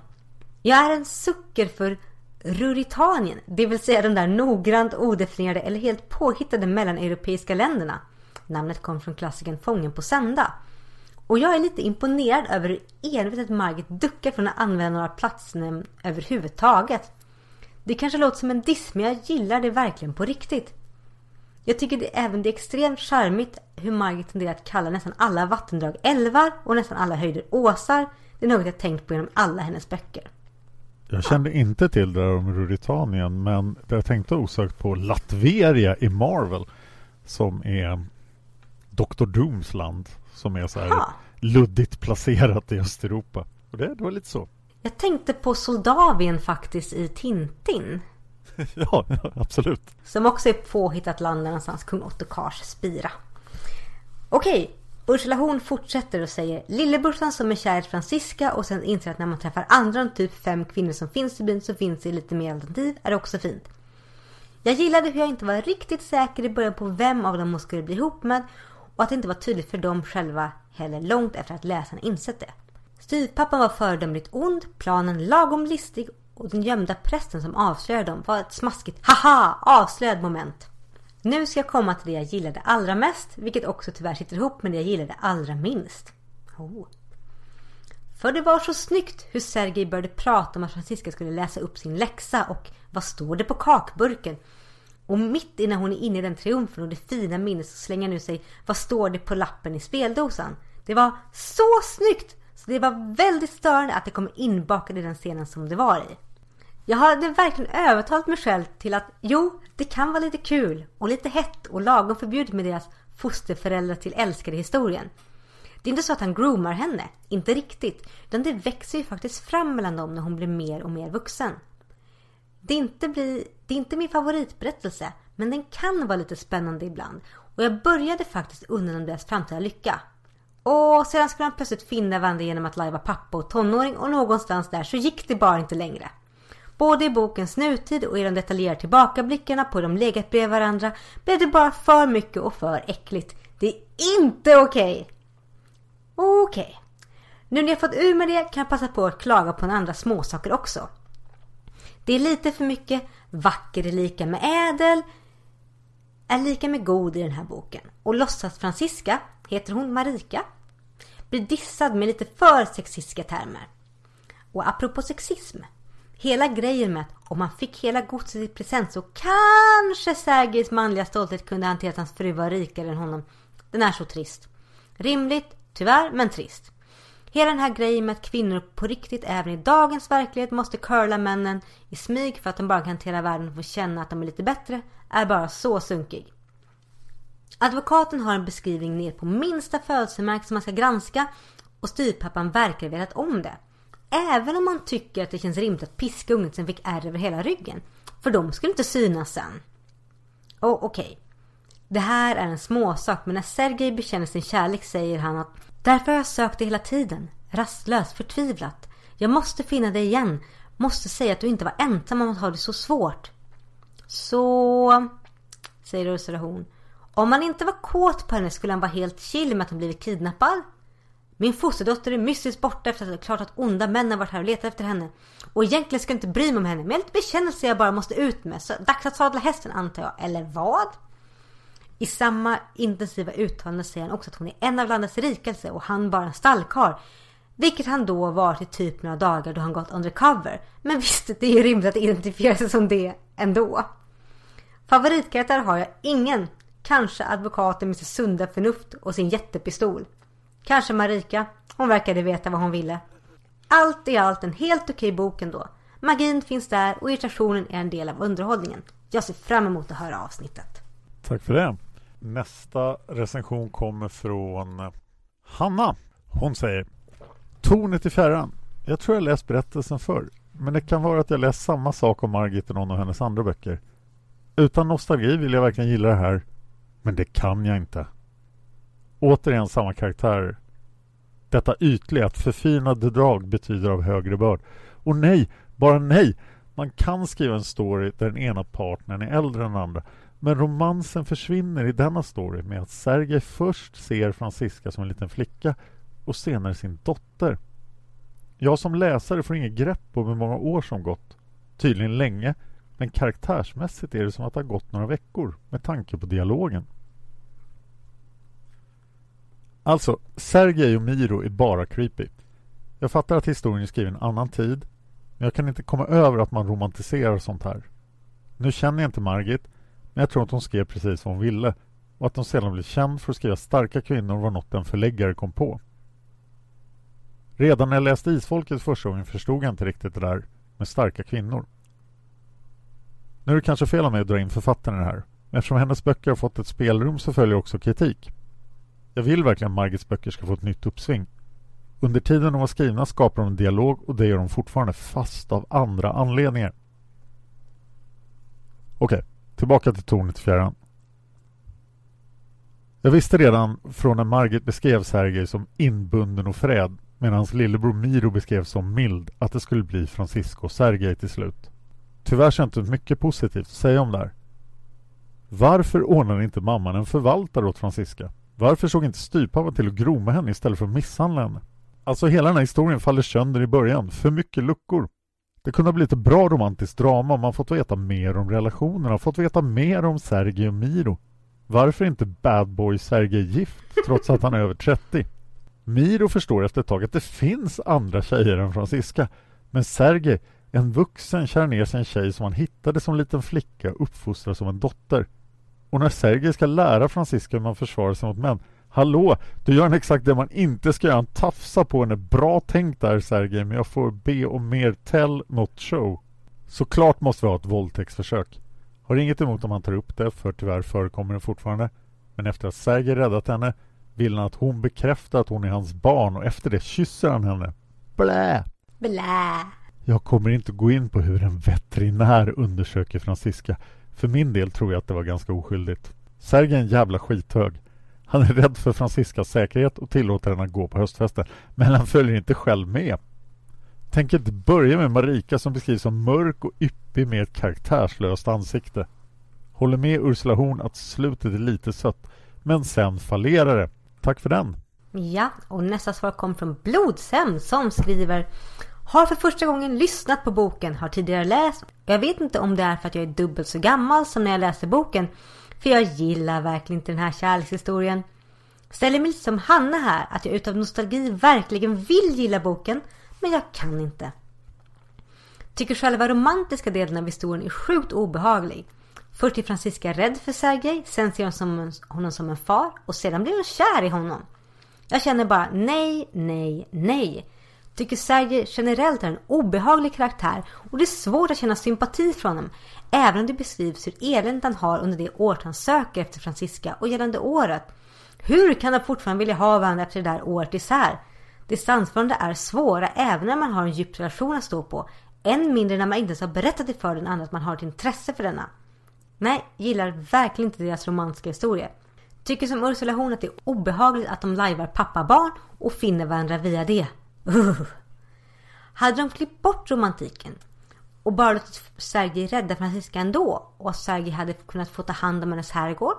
Jag är en sucker för Ruritanien, det vill säga de där noggrant odefinierade eller helt påhittade mellaneuropeiska länderna. Namnet kom från klassikern Fången på sända. Och jag är lite imponerad över hur envetet Margit duckar från att använda några platsnamn överhuvudtaget. Det kanske låter som en diss men jag gillar det verkligen på riktigt. Jag tycker det, även det är extremt charmigt hur Margit tenderar att kalla nästan alla vattendrag älvar och nästan alla höjder åsar. Det är något jag tänkt på genom alla hennes böcker. Jag kände inte till det där om Ruritanien men jag tänkte osökt på Latveria i Marvel som är Dr. Dooms land som är så här Aha. luddigt placerat i Östeuropa. Och det, det var lite så. Jag tänkte på Soldavien faktiskt i Tintin. (laughs) ja, absolut. Som också är påhittat land någonstans, kung Ottokars spira. Okej, Ursula Horn fortsätter och säger Lillebrorsan som är kär i Franziska och sen inser att när man träffar andra än typ fem kvinnor som finns i byn så finns det lite mer alternativ är också fint. Jag gillade hur jag inte var riktigt säker i början på vem av dem hon skulle bli ihop med och att det inte var tydligt för dem själva heller långt efter att läsarna insett det. Styvpappan var föredömligt ond, planen lagom listig och den gömda prästen som avslöjade dem var ett smaskigt haha avslöjad moment. Nu ska jag komma till det jag gillade allra mest, vilket också tyvärr sitter ihop med det jag gillade allra minst. Oh. För det var så snyggt hur Sergej började prata om att Franziska skulle läsa upp sin läxa och vad står det på kakburken? Och mitt innan hon är inne i den triumfen och det fina minnet så slänger nu sig vad står det på lappen i speldosan? Det var så snyggt! Så det var väldigt störande att det kom inbakat i den scenen som det var i. Jag hade verkligen övertalat mig själv till att jo, det kan vara lite kul och lite hett och lagom förbjudet med deras fosterföräldrar till älskade historien. Det är inte så att han groomar henne, inte riktigt, utan det växer ju faktiskt fram mellan dem när hon blir mer och mer vuxen. Det är inte, bli, det är inte min favoritberättelse, men den kan vara lite spännande ibland. Och jag började faktiskt undra om deras framtida lycka. Och sedan skulle han plötsligt finna varandra genom att lajva pappa och tonåring och någonstans där så gick det bara inte längre. Både i bokens nutid och i de detaljerade tillbakablickarna på hur de legat bredvid varandra blev det bara för mycket och för äckligt. Det är inte okej! Okej. Nu när jag fått ur med det kan jag passa på att klaga på några andra småsaker också. Det är lite för mycket vacker är lika med ädel är lika med god i den här boken. Och låtsas Francisca, heter hon Marika, blir dissad med lite för sexistiska termer. Och apropå sexism. Hela grejen med att om man fick hela godset i present så kanske Sergejs manliga stolthet kunde hantera att hans fru var rikare än honom. Den är så trist. Rimligt, tyvärr, men trist. Hela den här grejen med att kvinnor på riktigt även i dagens verklighet måste curla männen i smyg för att de bara kan hantera världen och få känna att de är lite bättre är bara så sunkig. Advokaten har en beskrivning ner på minsta födelsemärke som man ska granska och styrpappan verkar ha vetat om det. Även om man tycker att det känns rimligt att piska ungen som fick ärr över hela ryggen. För de skulle inte synas sen. Och okej. Okay. Det här är en småsak men när Sergej bekänner sin kärlek säger han att Därför har jag sökt dig hela tiden. Rastlöst, förtvivlat. Jag måste finna dig igen. Måste säga att du inte var ensam om att ha det så svårt. Så... Säger Ursula Horn. Om man inte var kåt på henne skulle han vara helt chill med att hon blivit kidnappad. Min fosterdotter är mystiskt borta efter att det är klart att onda män har varit här och letat efter henne. Och egentligen ska jag inte bry mig om henne, men jag har lite bekännelse jag bara måste ut med. Så dags att sadla hästen antar jag, eller vad? I samma intensiva uttalande säger han också att hon är en av landets rikaste och han bara en stallkar. Vilket han då varit i typ några dagar då han gått undercover. Men visst, det är ju rimligt att identifiera sig som det ändå. Favoritkaraktär har jag ingen. Kanske advokaten med sitt sunda förnuft och sin jättepistol. Kanske Marika. Hon verkade veta vad hon ville. Allt i allt en helt okej bok ändå. Magin finns där och irritationen är en del av underhållningen. Jag ser fram emot att höra avsnittet. Tack för det. Nästa recension kommer från Hanna. Hon säger Tornet i fjärran. Jag tror jag läst berättelsen förr. Men det kan vara att jag läst samma sak om Margit i någon av hennes andra böcker. Utan nostalgi vill jag verkligen gilla det här. Men det kan jag inte. Återigen samma karaktär. Detta ytliga, att förfinade drag betyder av högre börd. Och nej, bara nej! Man kan skriva en story där den ena partnern är äldre än den andra. Men romansen försvinner i denna story med att Sergej först ser Franziska som en liten flicka och senare sin dotter. Jag som läsare får inget grepp om hur många år som gått. Tydligen länge, men karaktärsmässigt är det som att det har gått några veckor med tanke på dialogen. Alltså, Sergej och Miro är bara creepy. Jag fattar att historien är skriven en annan tid, men jag kan inte komma över att man romantiserar sånt här. Nu känner jag inte Margit, men jag tror att hon skrev precis vad hon ville och att hon sedan blev känd för att skriva starka kvinnor var något en förläggare kom på. Redan när jag läste Isfolket första gången förstod jag inte riktigt det där. med starka kvinnor. Nu är det kanske fel av mig att dra in författaren i det här. Men eftersom hennes böcker har fått ett spelrum så följer också kritik. Jag vill verkligen att Margits böcker ska få ett nytt uppsving. Under tiden de var skrivna skapar de en dialog och det gör de fortfarande fast av andra anledningar. Okej, tillbaka till tornet i fjärran. Jag visste redan från när Margit beskrev Sergej som inbunden och fräd medan hans lillebror Miro beskrevs som mild att det skulle bli Francisco och Sergej till slut. Tyvärr känns det mycket positivt att säga om det här. Varför ordnade inte mamman en förvaltare åt Francisca? Varför såg inte styvpappan till att groma henne istället för att misshandla henne? Alltså hela den här historien faller sönder i början. För mycket luckor. Det kunde ha blivit ett bra romantiskt drama om man fått veta mer om relationerna, fått veta mer om Sergej och Miro. Varför är inte bad boy Sergej gift trots att han är över 30? Miro förstår efter ett tag att det finns andra tjejer än Francisca. Men Sergej, en vuxen, kär ner sig en tjej som han hittade som liten flicka och uppfostrar som en dotter. Och när Sergej ska lära Francisca hur man försvarar sig mot män Hallå, du gör exakt det man inte ska göra. Han tafsar på henne. Bra tänkt där Sergej, men jag får be om mer tell, not show. Såklart måste vi ha ett våldtäktsförsök. Har inget emot om han tar upp det, för tyvärr förekommer det fortfarande. Men efter att Sergej räddat henne vill han att hon bekräftar att hon är hans barn och efter det kysser han henne. Blä! Blä! Jag kommer inte gå in på hur en veterinär undersöker Francisca. För min del tror jag att det var ganska oskyldigt. Sergej är en jävla skithög. Han är rädd för Franciscas säkerhet och tillåter henne att gå på höstfesten. Men han följer inte själv med. Tänk inte börja med Marika som beskrivs som mörk och yppig med ett karaktärslöst ansikte. Håller med Ursula Horn att slutet är lite sött. Men sen fallerar det. Tack för den. Ja, och nästa svar kom från Blodsem som skriver Har för första gången lyssnat på boken, har tidigare läst. Jag vet inte om det är för att jag är dubbelt så gammal som när jag läste boken. För jag gillar verkligen inte den här kärlekshistorien. Ställer mig lite som Hanna här, att jag utav nostalgi verkligen vill gilla boken, men jag kan inte. Tycker själva romantiska delen av historien är sjukt obehaglig. Först är Francisca rädd för Sergej, sen ser hon som, honom som en far och sedan blir hon kär i honom. Jag känner bara nej, nej, nej. Tycker Sergej generellt är en obehaglig karaktär och det är svårt att känna sympati för honom. Även om det beskrivs hur eländigt han har under det året han söker efter Francisca och gällande året. Hur kan de fortfarande vilja ha varandra efter det där året isär? Distansförhållanden är svåra även när man har en djup relation att stå på. Än mindre när man inte ens har berättat det för den andra att man har ett intresse för denna. Nej, gillar verkligen inte deras romantiska historia. Tycker som Ursula Horn att det är obehagligt att de lajvar pappa-barn och finner varandra via det. Uh. (laughs) Hade de klippt bort romantiken och bara låtit Sergej rädda Francisca ändå och Sergej hade kunnat få ta hand om hennes herrgård?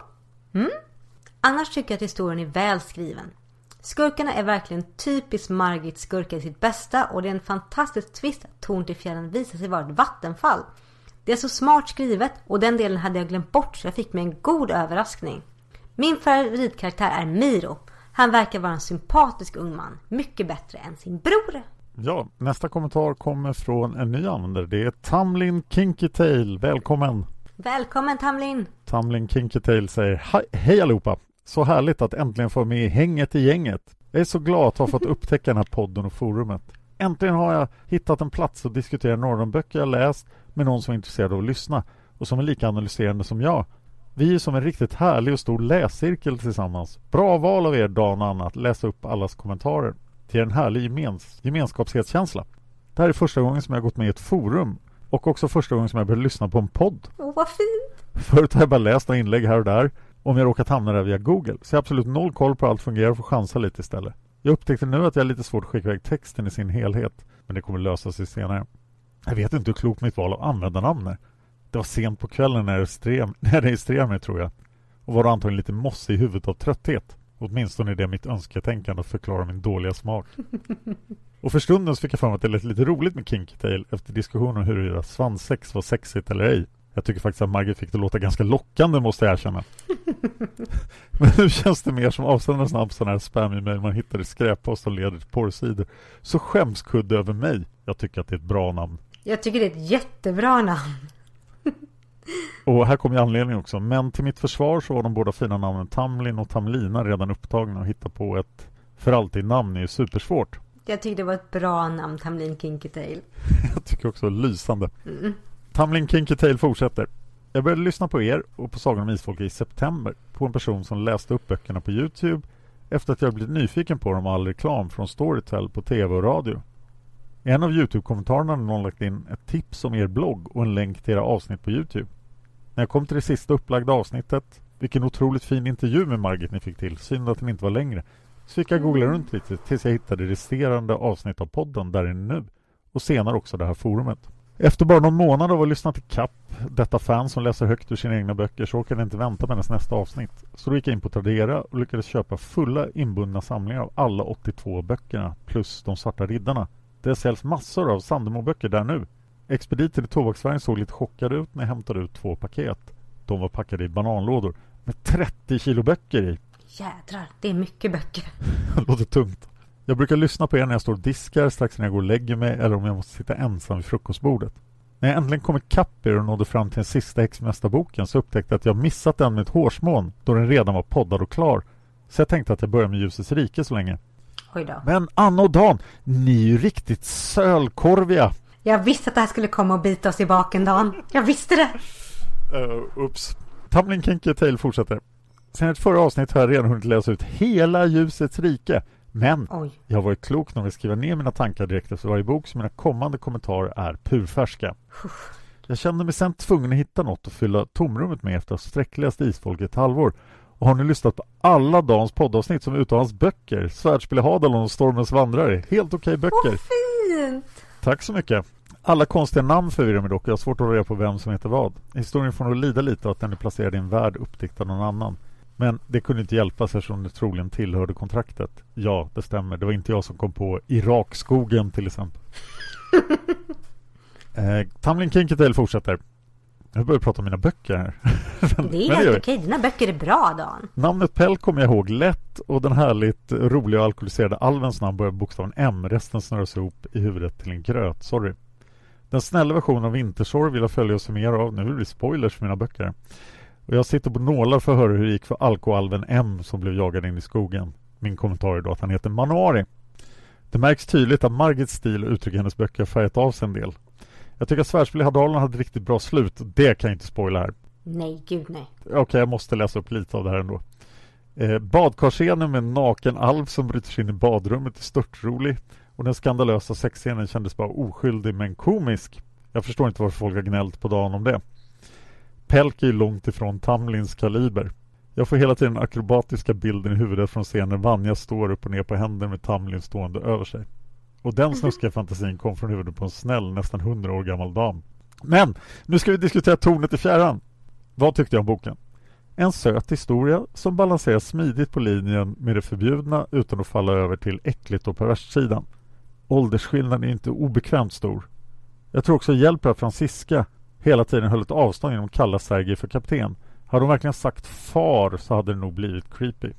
Mm? Annars tycker jag att historien är väl skriven. Skurkarna är verkligen typiskt Margit skurkar i sitt bästa och det är en fantastisk twist att Torn till fjällen visar sig vara ett vattenfall. Det är så smart skrivet och den delen hade jag glömt bort så jag fick mig en god överraskning. Min favoritkaraktär är Miro. Han verkar vara en sympatisk ung man. Mycket bättre än sin bror. Ja, nästa kommentar kommer från en ny användare. Det är Tamlin Kinkytail. Välkommen! Välkommen Tamlin! Tamlin Kinkytail säger Hej allihopa! Så härligt att äntligen få med hänget i gänget. Jag är så glad att ha fått upptäcka den här podden och forumet. Äntligen har jag hittat en plats att diskutera några av de böcker jag läst med någon som är intresserad av att lyssna och som är lika analyserande som jag. Vi är som en riktigt härlig och stor läscirkel tillsammans. Bra val av er Dan och Anna att läsa upp allas kommentarer. Till en härlig gemens gemenskapskänsla. Det här är första gången som jag gått med i ett forum och också första gången som jag börjat lyssna på en podd. Åh, oh, vad fint! Förut har jag bara läst några inlägg här och där om jag råkat hamna där via Google. Så jag har absolut noll koll på hur allt fungerar och får chansa lite istället. Jag upptäckte nu att jag har lite svårt att skicka iväg texten i sin helhet. Men det kommer lösa sig senare. Jag vet inte hur klokt mitt val av användarnamn är. Det var sent på kvällen när jag (laughs) registrerade mig tror jag. Och var antagligen lite mossig i huvudet av trötthet. Åtminstone är det mitt önsketänkande att förklara min dåliga smak. Och för stunden så fick jag för mig att det lät lite roligt med Kinky Tail efter diskussionen om huruvida svanssex var sexigt eller ej. Jag tycker faktiskt att Margit fick det låta ganska lockande måste jag erkänna. (laughs) Men nu känns det mer som avsändarens namn på sådana här spam-e-mail man hittar i skräppost som leder till porrsidor. Så skämskudde över mig. Jag tycker att det är ett bra namn. Jag tycker det är ett jättebra namn. Och här kommer anledningen också. Men till mitt försvar så var de båda fina namnen Tamlin och Tamlina redan upptagna och hitta på ett för alltid namn är ju supersvårt. Jag tyckte det var ett bra namn, Tamlin Kinky. (laughs) Jag tycker också lysande. Mm. Tamlin Kinky fortsätter. Jag började lyssna på er och på Sagan om Isfolket i september på en person som läste upp böckerna på Youtube efter att jag blivit nyfiken på dem och all reklam från Storytel på tv och radio. I en av Youtube-kommentarerna hade någon lagt in ett tips om er blogg och en länk till era avsnitt på Youtube. När jag kom till det sista upplagda avsnittet, vilken otroligt fin intervju med Margit ni fick till, synd att den inte var längre, så fick jag googla runt lite tills jag hittade resterande avsnitt av podden där är är nu och senare också det här forumet. Efter bara någon månad av att ha lyssnat till Kapp, detta fan som läser högt ur sina egna böcker, så orkade jag inte vänta med hennes nästa avsnitt. Så då gick jag in på Tradera och lyckades köpa fulla inbundna samlingar av alla 82 böckerna plus De svarta riddarna. Det säljs massor av Sandemo-böcker där nu. Expediten i Tobaksvärlden såg lite chockad ut när jag hämtade ut två paket. De var packade i bananlådor med 30 kilo böcker i. Jädrar, det är mycket böcker. (laughs) det låter tungt. Jag brukar lyssna på er när jag står och diskar, strax när jag går och lägger mig eller om jag måste sitta ensam vid frukostbordet. När jag äntligen kom ikapp er och nådde fram till den sista Häxmästarboken så upptäckte jag att jag missat den med ett hårsmån då den redan var poddad och klar. Så jag tänkte att jag börjar med Ljusets rike så länge. Men Anna och Dan, ni är ju riktigt sölkorviga. Jag visste att det här skulle komma och bita oss i baken, Dan. Jag visste det. Uh, ups. Tumbling Kinky Tale fortsätter. Sen ett förra avsnitt har jag redan hunnit läsa ut hela Ljusets rike. Men Oj. jag har varit klok nog att skriva ner mina tankar direkt efter varje bok så mina kommande kommentarer är purfärska. Jag kände mig sen tvungen att hitta något att fylla tomrummet med efter att ha sträckläst Isfolk i ett halvår. Och har nu lyssnat på alla Dans poddavsnitt som utan hans böcker. Svärdspel i Hadalon och Stormens vandrare. Helt okej okay böcker. Vad fint! Tack så mycket. Alla konstiga namn förvirrar mig dock. Jag har svårt att hålla reda på vem som heter vad. Historien får nog lida lite av att den är placerad i en värld uppdiktad av någon annan. Men det kunde inte hjälpas eftersom det troligen tillhörde kontraktet. Ja, det stämmer. Det var inte jag som kom på Irakskogen till exempel. (laughs) eh, Tamlin Kinketail fortsätter. Jag börjar prata om mina böcker här. (laughs) det är helt okej. Dina böcker är bra, Dan. Namnet Pell kommer jag ihåg lätt och den härligt roliga och alkoholiserade alvens namn börjar bokstaven M. Resten snurras ihop i huvudet till en gröt. Sorry. Den snälla versionen av Vintersorg vill jag följa och se mer av. Nu blir det spoilers för mina böcker. Och jag sitter på nålar för att höra hur det gick för alkoalven M som blev jagad in i skogen. Min kommentar är då att han heter Manuari. Det märks tydligt att Margits stil och uttryck i hennes böcker färgat av sig en del. Jag tycker att Svärdspel i Hadalen hade ett riktigt bra slut. Det kan jag inte spoila här. Nej, gud nej. Okej, okay, jag måste läsa upp lite av det här ändå. Eh, badkarscenen med en naken alv som bryter sig in i badrummet är störtrolig. Och den skandalösa sexscenen kändes bara oskyldig men komisk. Jag förstår inte varför folk har gnällt på dagen om det. Pelk är långt ifrån Tamlins kaliber. Jag får hela tiden akrobatiska bilden i huvudet från scenen Vanja står upp och ner på händer med Tamlin stående över sig. Och den snuskiga fantasin kom från huvudet på en snäll, nästan hundra år gammal dam. Men nu ska vi diskutera tornet i fjärran. Vad tyckte jag om boken? En söt historia som balanserar smidigt på linjen med det förbjudna utan att falla över till äckligt och perverst sidan. Åldersskillnaden är inte obekvämt stor. Jag tror också hjälper att Franziska hela tiden höll ett avstånd genom att kalla Sergej för kapten. Hade hon verkligen sagt far så hade det nog blivit creepy.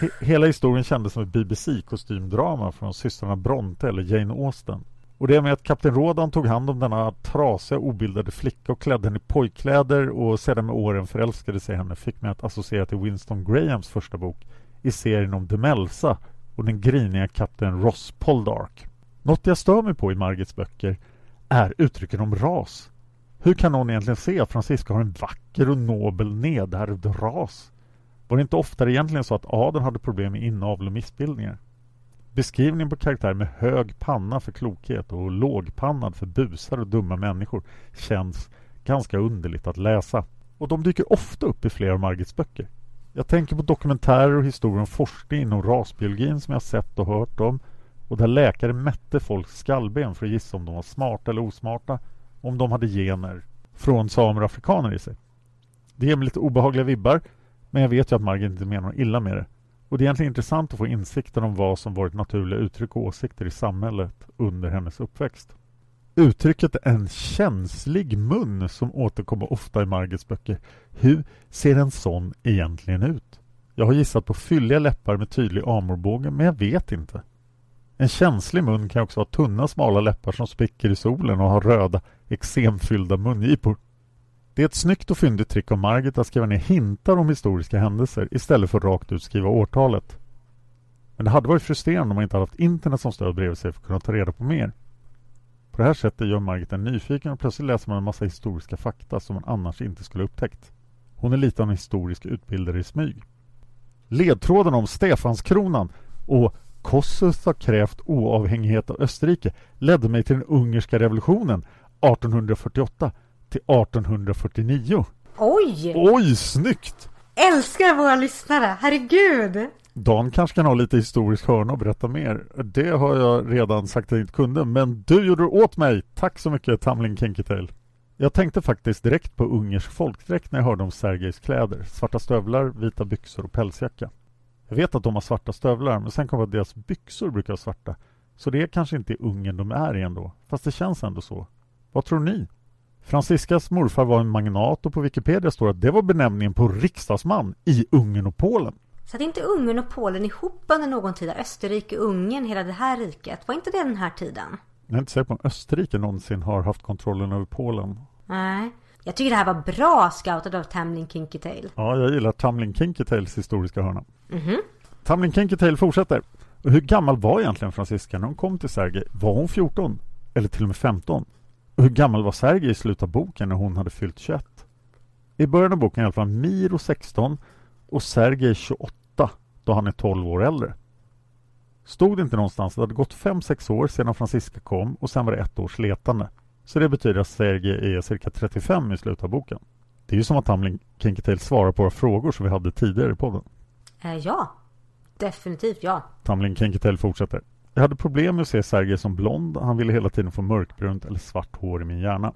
He hela historien kändes som ett BBC-kostymdrama från systrarna Bronte eller Jane Austen. Och det med att kapten Rodan tog hand om denna trasiga obildade flicka och klädde henne i pojkkläder och sedan med åren förälskade sig henne fick mig att associera till Winston Grahams första bok i serien om Demelsa och den griniga kapten Ross Poldark. Något jag stör mig på i Margits böcker är uttrycken om ras. Hur kan någon egentligen se att Francisca har en vacker och nobel nedärvd ras? Var det inte oftare egentligen så att adeln hade problem med inavel och missbildningar? Beskrivningen på karaktär med hög panna för klokhet och lågpannad för busar och dumma människor känns ganska underligt att läsa. Och de dyker ofta upp i flera av Margits böcker. Jag tänker på dokumentärer och historier om forskning inom rasbiologin som jag sett och hört om och där läkare mätte folks skallben för att gissa om de var smarta eller osmarta om de hade gener från samer och afrikaner i sig. Det ger mig lite obehagliga vibbar men jag vet ju att Margit inte menar något illa med det. Och det är egentligen intressant att få insikten om vad som varit naturliga uttryck och åsikter i samhället under hennes uppväxt. Uttrycket en känslig mun som återkommer ofta i Margits böcker. Hur ser en sån egentligen ut? Jag har gissat på fylliga läppar med tydlig amorbåge men jag vet inte. En känslig mun kan också ha tunna smala läppar som spricker i solen och har röda eksemfyllda mungipor. Det är ett snyggt och fyndigt trick av Margit att skriva ner hintar om historiska händelser istället för att rakt ut skriva årtalet. Men det hade varit frustrerande om man inte hade haft internet som stöd bredvid sig för att kunna ta reda på mer. På det här sättet gör Margit en nyfiken och plötsligt läser man en massa historiska fakta som man annars inte skulle upptäckt. Hon är lite av en historisk utbildare i smyg. Ledtråden om Stefanskronan och Kossuth har krävt oavhängighet av Österrike ledde mig till den ungerska revolutionen 1848 till 1849. Oj! Oj, snyggt! Älskar våra lyssnare, herregud! Dan kanske kan ha lite historisk hörna och berätta mer. Det har jag redan sagt att jag inte kunde, men du gjorde det åt mig! Tack så mycket, Tamlin Kinkitail. Jag tänkte faktiskt direkt på ungersk folkdräkt när jag hörde om Sergejs kläder. Svarta stövlar, vita byxor och pälsjacka. Jag vet att de har svarta stövlar, men sen kom jag att deras byxor brukar vara svarta. Så det är kanske inte Ungern de är i ändå. Fast det känns ändå så. Vad tror ni? Franciscas morfar var en magnat och på Wikipedia står att det var benämningen på riksdagsman i Ungern och Polen. Så att inte Ungern och Polen ihop under någon tid? Österrike, Ungern, hela det här riket. Var inte det den här tiden? Jag är inte säker på om Österrike någonsin har haft kontrollen över Polen. Nej. Jag tycker det här var bra scoutat av Tamlin Kinkytail. Ja, jag gillar Tamlin Kinkytails historiska hörna. Mhm. Tamlin Kinkytail fortsätter. Och hur gammal var egentligen Francisca när hon kom till Sergej? Var hon 14? Eller till och med 15? Och hur gammal var Sergej i slutet av boken när hon hade fyllt 21? I början av boken är i alla fall Miro 16 och Sergej 28 då han är 12 år äldre. Stod det inte någonstans att det hade gått 5-6 år sedan Francisca kom och sen var det ett års letande. Så det betyder att Sergej är cirka 35 i slutet av boken. Det är ju som att Tamlin Kinketail svarar på våra frågor som vi hade tidigare i podden. Eh, ja. Definitivt ja. Tamlin Kinketail fortsätter. Jag hade problem med att se Sergej som blond. Han ville hela tiden få mörkbrunt eller svart hår i min hjärna.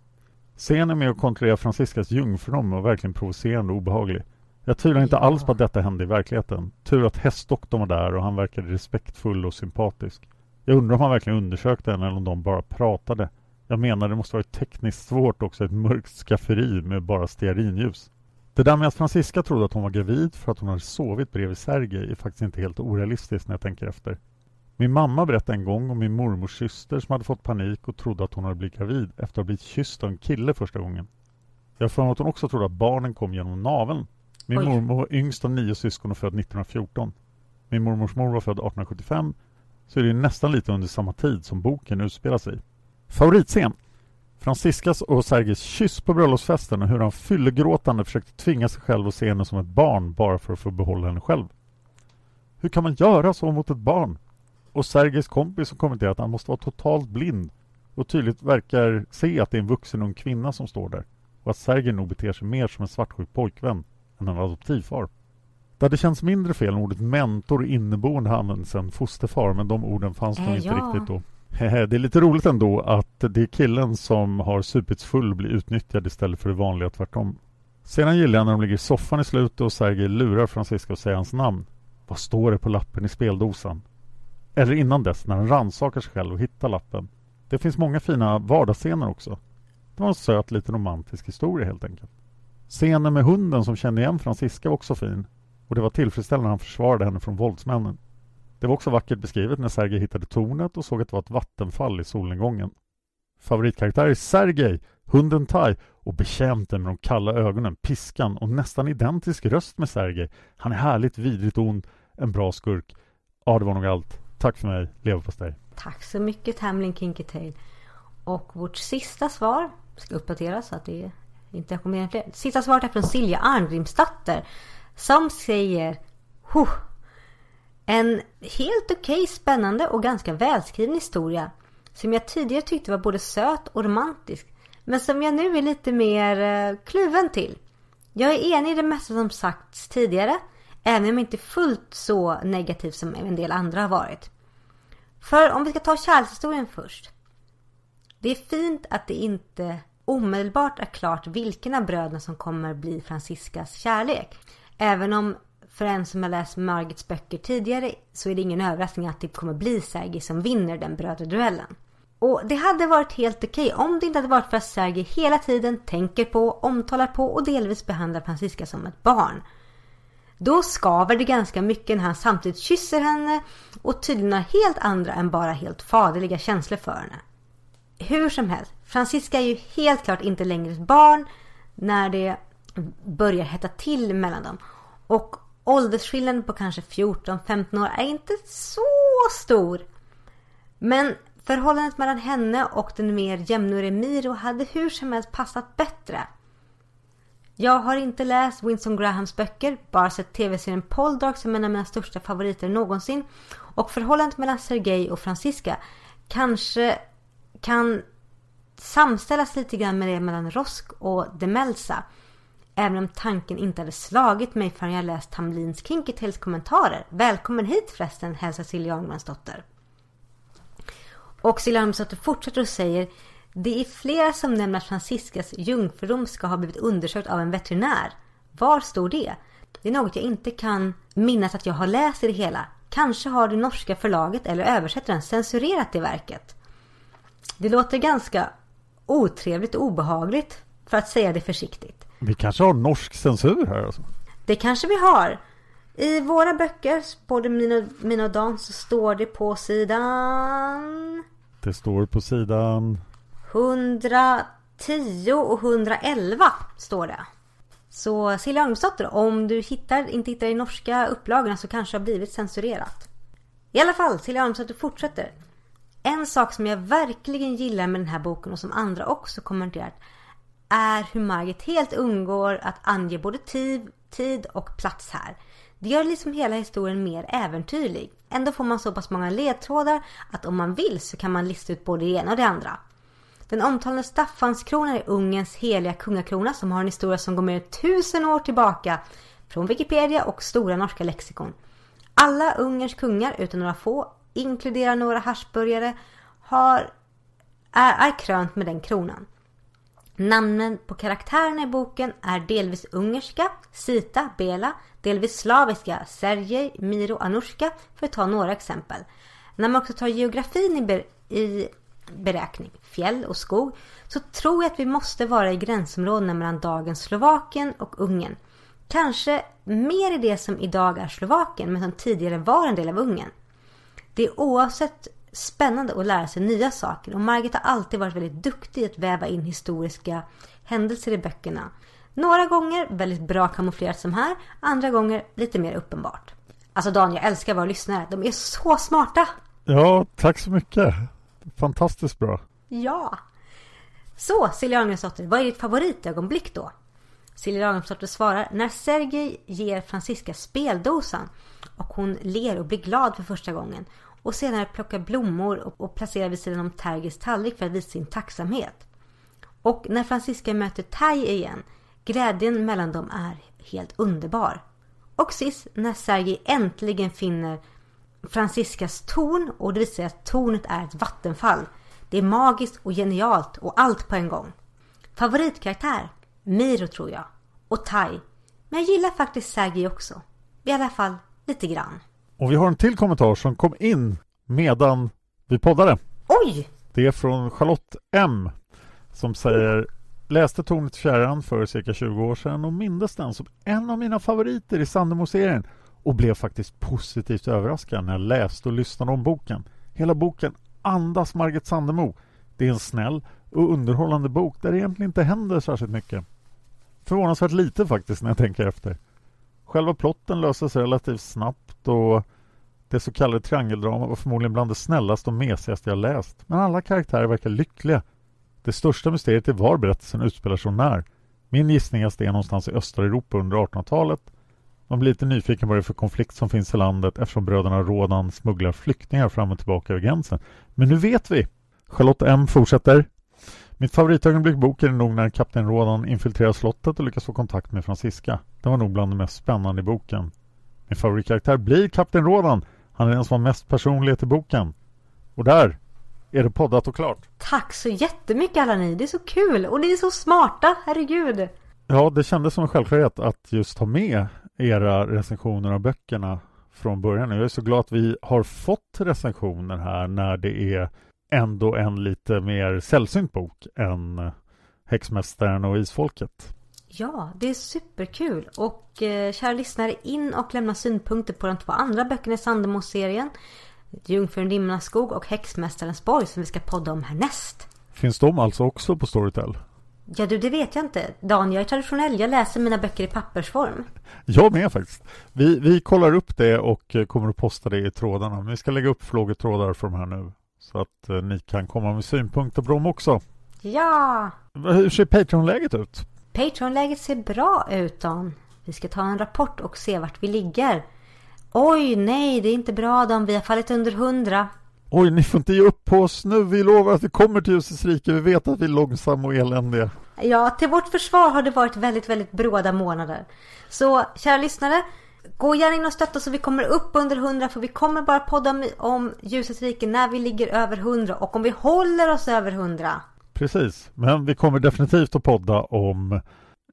Scenen med att kontrollera Franciscas jungfrudom var verkligen provocerande och obehaglig. Jag tvivlar inte Ja. alls på att detta hände i verkligheten. Tur att hästdoktorn var där och han verkade respektfull och sympatisk. Jag undrar om han verkligen undersökte henne eller om de bara pratade. Jag menar, det måste varit tekniskt svårt också, ett mörkt skafferi med bara stearinljus. Det där med att Francisca trodde att hon var gravid för att hon hade sovit bredvid Sergej är faktiskt inte helt orealistiskt när jag tänker efter. Min mamma berättade en gång om min mormors syster som hade fått panik och trodde att hon hade blivit gravid efter att ha blivit kysst av en kille första gången. Jag har att hon också trodde att barnen kom genom naveln. Min Oj. mormor var yngst av nio syskon och född 1914. Min mormors mor var född 1875 så är det nästan lite under samma tid som boken utspelar sig. Favoritscen? Franciscas och Sergejs kyss på bröllopsfesten och hur han fyllegråtande försökte tvinga sig själv att se henne som ett barn bara för att få behålla henne själv. Hur kan man göra så mot ett barn? Och Sergejs kompis som kommenterar att han måste vara totalt blind och tydligt verkar se att det är en vuxen ung kvinna som står där och att Sergej nog beter sig mer som en svartsjuk pojkvän än en adoptivfar. Det hade känts mindre fel om ordet mentor inneboende används än fosterfar men de orden fanns nog Eh, inte ja. riktigt då. Hehe, (laughs) Det är lite roligt ändå att det är killen som har supits full blir utnyttjad istället för det vanliga tvärtom. Sedan gillar jag när de ligger i soffan i slutet och Sergej lurar Francisca att säga hans namn. Vad står det på lappen i speldosan? Eller innan dess när han rannsakar sig själv och hittar lappen. Det finns många fina vardagsscener också. Det var en söt liten romantisk historia helt enkelt. Scenen med hunden som kände igen Francisca var också fin och det var tillfredsställande när han försvarade henne från våldsmännen. Det var också vackert beskrivet när Sergej hittade tornet och såg att det var ett vattenfall i solnedgången. Favoritkaraktär är Sergej, hunden Tai och betjänten med de kalla ögonen, piskan och nästan identisk röst med Sergej. Han är härligt vidrigt ond, en bra skurk. Ja, det var nog allt. Tack för mig, leverpastej. Tack så mycket Tamlin Kinkytail. Och vårt sista svar ska uppdateras så att det inte kommer mer fler. Sista svaret är från Silja Arngrimsdotter. Som säger huh, en helt okej spännande och ganska välskriven historia. Som jag tidigare tyckte var både söt och romantisk. Men som jag nu är lite mer eh, kluven till. Jag är enig i det mesta som sagts tidigare. Även om jag inte är fullt så negativ som en del andra har varit. För om vi ska ta kärlekshistorien först. Det är fint att det inte omedelbart är klart vilken av bröderna som kommer bli Franciscas kärlek. Även om för en som har läst Margits böcker tidigare så är det ingen överraskning att det kommer bli Sergej som vinner den brödraduellen. Och det hade varit helt okej om det inte hade varit för att Sergej hela tiden tänker på, omtalar på och delvis behandlar Francisca som ett barn. Då skaver det ganska mycket när han samtidigt kysser henne och tydligen har helt andra än bara helt faderliga känslor för henne. Hur som helst, Francisca är ju helt klart inte längre ett barn när det börjar hetta till mellan dem. Och Åldersskillnaden på kanske 14-15 år är inte så stor. Men förhållandet mellan henne och den mer jämnårige Miro hade hur som helst passat bättre. Jag har inte läst Winston Grahams böcker, bara sett tv-serien Poldark som en av mina största favoriter någonsin. Och förhållandet mellan Sergej och Franziska kanske kan samställas lite grann med det mellan Rosk och Demelsa. Även om tanken inte hade slagit mig förrän jag läst Tamlins Kinky Tales kommentarer. Välkommen hit förresten, hälsar Silja Arnmansdotter. Och Silja Arnmansdotter fortsätter och säger det är flera som nämner att Franciscas jungfrudom ska ha blivit undersökt av en veterinär. Var står det? Det är något jag inte kan minnas att jag har läst i det hela. Kanske har det norska förlaget eller översättaren censurerat det verket. Det låter ganska otrevligt och obehagligt för att säga det försiktigt. Vi kanske har norsk censur här alltså. Det kanske vi har. I våra böcker, både mina, mina och Dan, så står det på sidan... Det står på sidan... 110 och 111 står det. Så Silja Armsdotter, om du hittar, inte hittar i norska upplagorna så kanske det har blivit censurerat. I alla fall, Silja Armsdotter fortsätter. En sak som jag verkligen gillar med den här boken och som andra också kommenterat är hur Margit helt undgår att ange både tid, tid och plats här. Det gör liksom hela historien mer äventyrlig. Ändå får man så pass många ledtrådar att om man vill så kan man lista ut både det ena och det andra. Den omtalade Staffanskronan är Ungerns heliga kungakrona som har en historia som går mer än tusen år tillbaka från Wikipedia och stora norska lexikon. Alla Ungerns kungar, utan några få, inkluderar några haschburgare, har, är, är krönt med den kronan. Namnen på karaktärerna i boken är delvis ungerska, Sita, Bela, delvis slaviska, Sergej, Miro, Anushka, för att ta några exempel. När man också tar geografin i, ber i beräkning, fjäll och skog, så tror jag att vi måste vara i gränsområdena mellan dagens Slovakien och Ungern. Kanske mer i det som idag är Slovakien, men som tidigare var en del av Ungern. Det är oavsett spännande att lära sig nya saker och Margit har alltid varit väldigt duktig att väva in historiska händelser i böckerna. Några gånger väldigt bra kamouflerat som här, andra gånger lite mer uppenbart. Alltså Dan, jag älskar våra lyssnare. De är så smarta! Ja, tack så mycket. Fantastiskt bra. Ja! Så, Silja Arngrimsdotter, vad är ditt favoritögonblick då? Silja Arngrimsdotter svarar när Sergej ger Franziska speldosan och hon ler och blir glad för första gången och senare plocka blommor och, placera vid sidan om Tergers tallrik för att visa sin tacksamhet. Och när Francisca möter Tai igen, glädjen mellan dem är helt underbar. Och sist när Sergej äntligen finner Franciscas torn och det visar sig att tornet är ett vattenfall. Det är magiskt och genialt och allt på en gång. Favoritkaraktär? Miro tror jag. Och Tai. Men jag gillar faktiskt Sergej också. I alla fall lite grann. Och vi har en till kommentar som kom in medan vi poddade. Oj! Det är från Charlotte M som säger Läste Tornet i fjärran för cirka 20 år sedan och mindes den som en av mina favoriter i Sandemo-serien och blev faktiskt positivt överraskad när jag läste och lyssnade om boken. Hela boken andas Margit Sandemo. Det är en snäll och underhållande bok där det egentligen inte händer särskilt mycket. Förvånansvärt lite faktiskt när jag tänker efter. Själva plotten löses relativt snabbt och det så kallade triangeldramat var förmodligen bland det snällaste och mesigaste jag läst. Men alla karaktärer verkar lyckliga. Det största mysteriet är var berättelsen utspelar sig och när. Min gissning är att det är någonstans i östra Europa under 1800-talet. Man blir lite nyfiken på det för konflikt som finns i landet eftersom bröderna Rådan smugglar flyktingar fram och tillbaka över gränsen. Men nu vet vi! Charlotte M fortsätter. Mitt favoritögonblick i boken är nog när kapten Rådan infiltrerar slottet och lyckas få kontakt med Franziska. Det var nog bland det mest spännande i boken. Min favoritkaraktär blir kapten Rådan. Han är den som har mest personlighet i boken. Och där är det poddat och klart. Tack så jättemycket alla ni. Det är så kul och ni är så smarta. Herregud. Ja, det kändes som en självklarhet att just ha med era recensioner av böckerna från början. Jag är så glad att vi har fått recensioner här när det är ändå en lite mer sällsynt bok än Häxmästaren och Isfolket. Ja, det är superkul. Och eh, kära lyssnare, in och lämna synpunkter på de två andra böckerna i Sandemo-serien. Jungfrun Rimmarnas skog och Häxmästarens borg som vi ska podda om härnäst. Finns de alltså också på Storytel? Ja du, det vet jag inte. Dan, jag är traditionell. Jag läser mina böcker i pappersform. Jag med faktiskt. Vi, vi kollar upp det och eh, kommer att posta det i trådarna. Vi ska lägga upp frågetrådar för de här nu. Så att eh, ni kan komma med synpunkter på dem också. Ja! Hur ser Patreon-läget ut? Patreon-läget ser bra ut Dan. Vi ska ta en rapport och se vart vi ligger. Oj, nej, det är inte bra Dan. Vi har fallit under hundra. Oj, ni får inte ge upp på oss nu. Vi lovar att vi kommer till ljusets rike. Vi vet att vi är långsamma och eländiga. Ja, till vårt försvar har det varit väldigt, väldigt bråda månader. Så, kära lyssnare, gå gärna in och stötta så vi kommer upp under 100 för vi kommer bara podda om, ljusets rike när vi ligger över 100 och om vi håller oss över 100. Precis, men vi kommer definitivt att podda om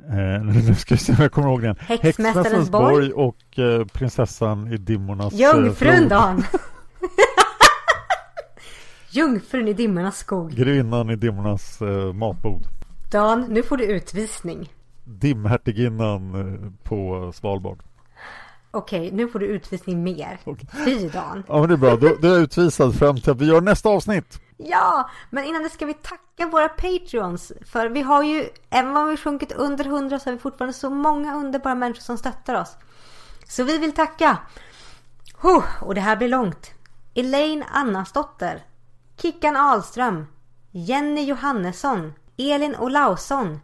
eh, (laughs) nu ska vi se om jag kommer ihåg den. Häxmästarens borg och eh, prinsessan i dimmornas Jungfrun Dan! (laughs) (laughs) Jungfrun i dimmornas skog. Grevinnan i dimmornas eh, matbod. Dan, nu får du utvisning. Dimhertiginnan eh, på Svalbard. Okej, nu får du utvisning mer. Fy Dan. Ja men det är bra, då, då är utvisad fram till att vi gör nästa avsnitt. Ja, men innan det ska vi tacka våra Patreons. För vi har ju, även om vi sjunkit under 100 så har vi fortfarande så många underbara människor som stöttar oss. Så vi vill tacka. Huh, och det här blir långt. Elaine Annasdotter. Kickan Ahlström. Jenny Johannesson. Elin Olausson.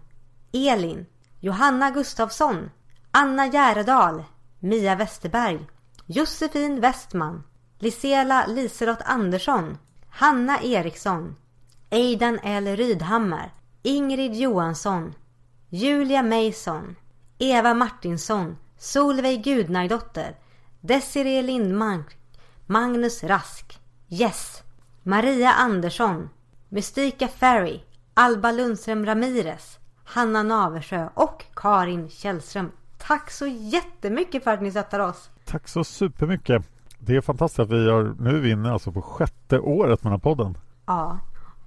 Elin. Johanna Gustafsson. Anna Järedal. Mia Westerberg. Josefin Westman. Lisela Liselott Andersson. Hanna Eriksson. Aidan L Rydhammar. Ingrid Johansson. Julia Mason. Eva Martinsson. Solveig Gudnardotter. Desiree Lindmark. Magnus Rask. Yes. Maria Andersson. Mystika Ferry. Alba Lundström Ramirez. Hanna Naversjö och Karin Källström. Tack så jättemycket för att ni stöttar oss. Tack så supermycket. Det är fantastiskt att vi har, nu är vi inne alltså på sjätte året med den här podden. Ja,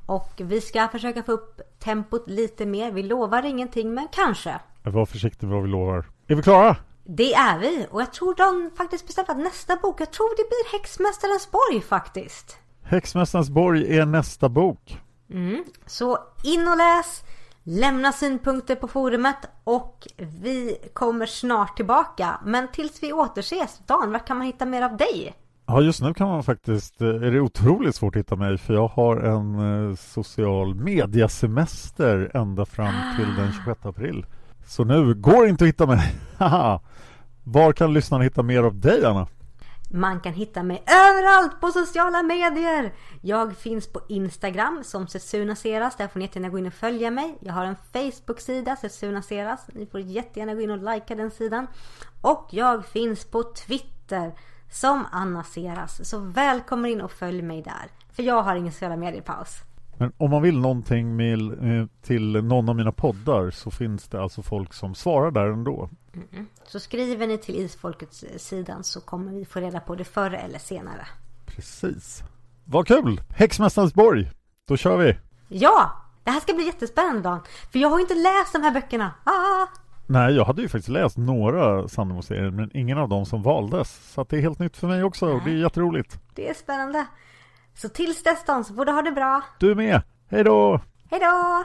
och vi ska försöka få upp tempot lite mer. Vi lovar ingenting, men kanske. Var försiktig med vad vi lovar. Är vi klara? Det är vi och jag tror de faktiskt bestämt att nästa bok, jag tror det blir Häxmästarens borg faktiskt. Häxmästarens borg är nästa bok. Mm. Så in och läs, lämna synpunkter på forumet och vi kommer snart tillbaka. Men tills vi återses, Dan, var kan man hitta mer av dig? Ja, just nu kan man faktiskt, är det otroligt svårt att hitta mig för jag har en eh, social mediasemester ända fram till den 26 april. Så nu går det inte att hitta mig. (laughs) Var kan lyssnarna hitta mer av dig, Anna? Man kan hitta mig överallt på sociala medier. Jag finns på Instagram som Sesunaseras. Där får ni jättegärna gå in och följa mig. Jag har en Facebook-sida, Sesunaseras. Ni får jättegärna gå in och likea den sidan. Och jag finns på Twitter som Anna Seras. Så välkommen in och följ mig där. För jag har ingen sociala medier-paus. Men om man vill någonting med, eh, till någon av mina poddar så finns det alltså folk som svarar där ändå. Mm. Så skriver ni till Isfolkets sidan så kommer vi få reda på det förr eller senare. Precis. Vad kul! Häxmästarens borg. Då kör vi! Ja! Det här ska bli jättespännande Dan. För jag har ju inte läst de här böckerna. Ah! Nej, jag hade ju faktiskt läst några Sandemo-serier men ingen av dem som valdes. Så det är helt nytt för mig också och det är jätteroligt. Det är spännande. Så tills dess Dan så får du ha det bra. Du med! Hej då! Hej då!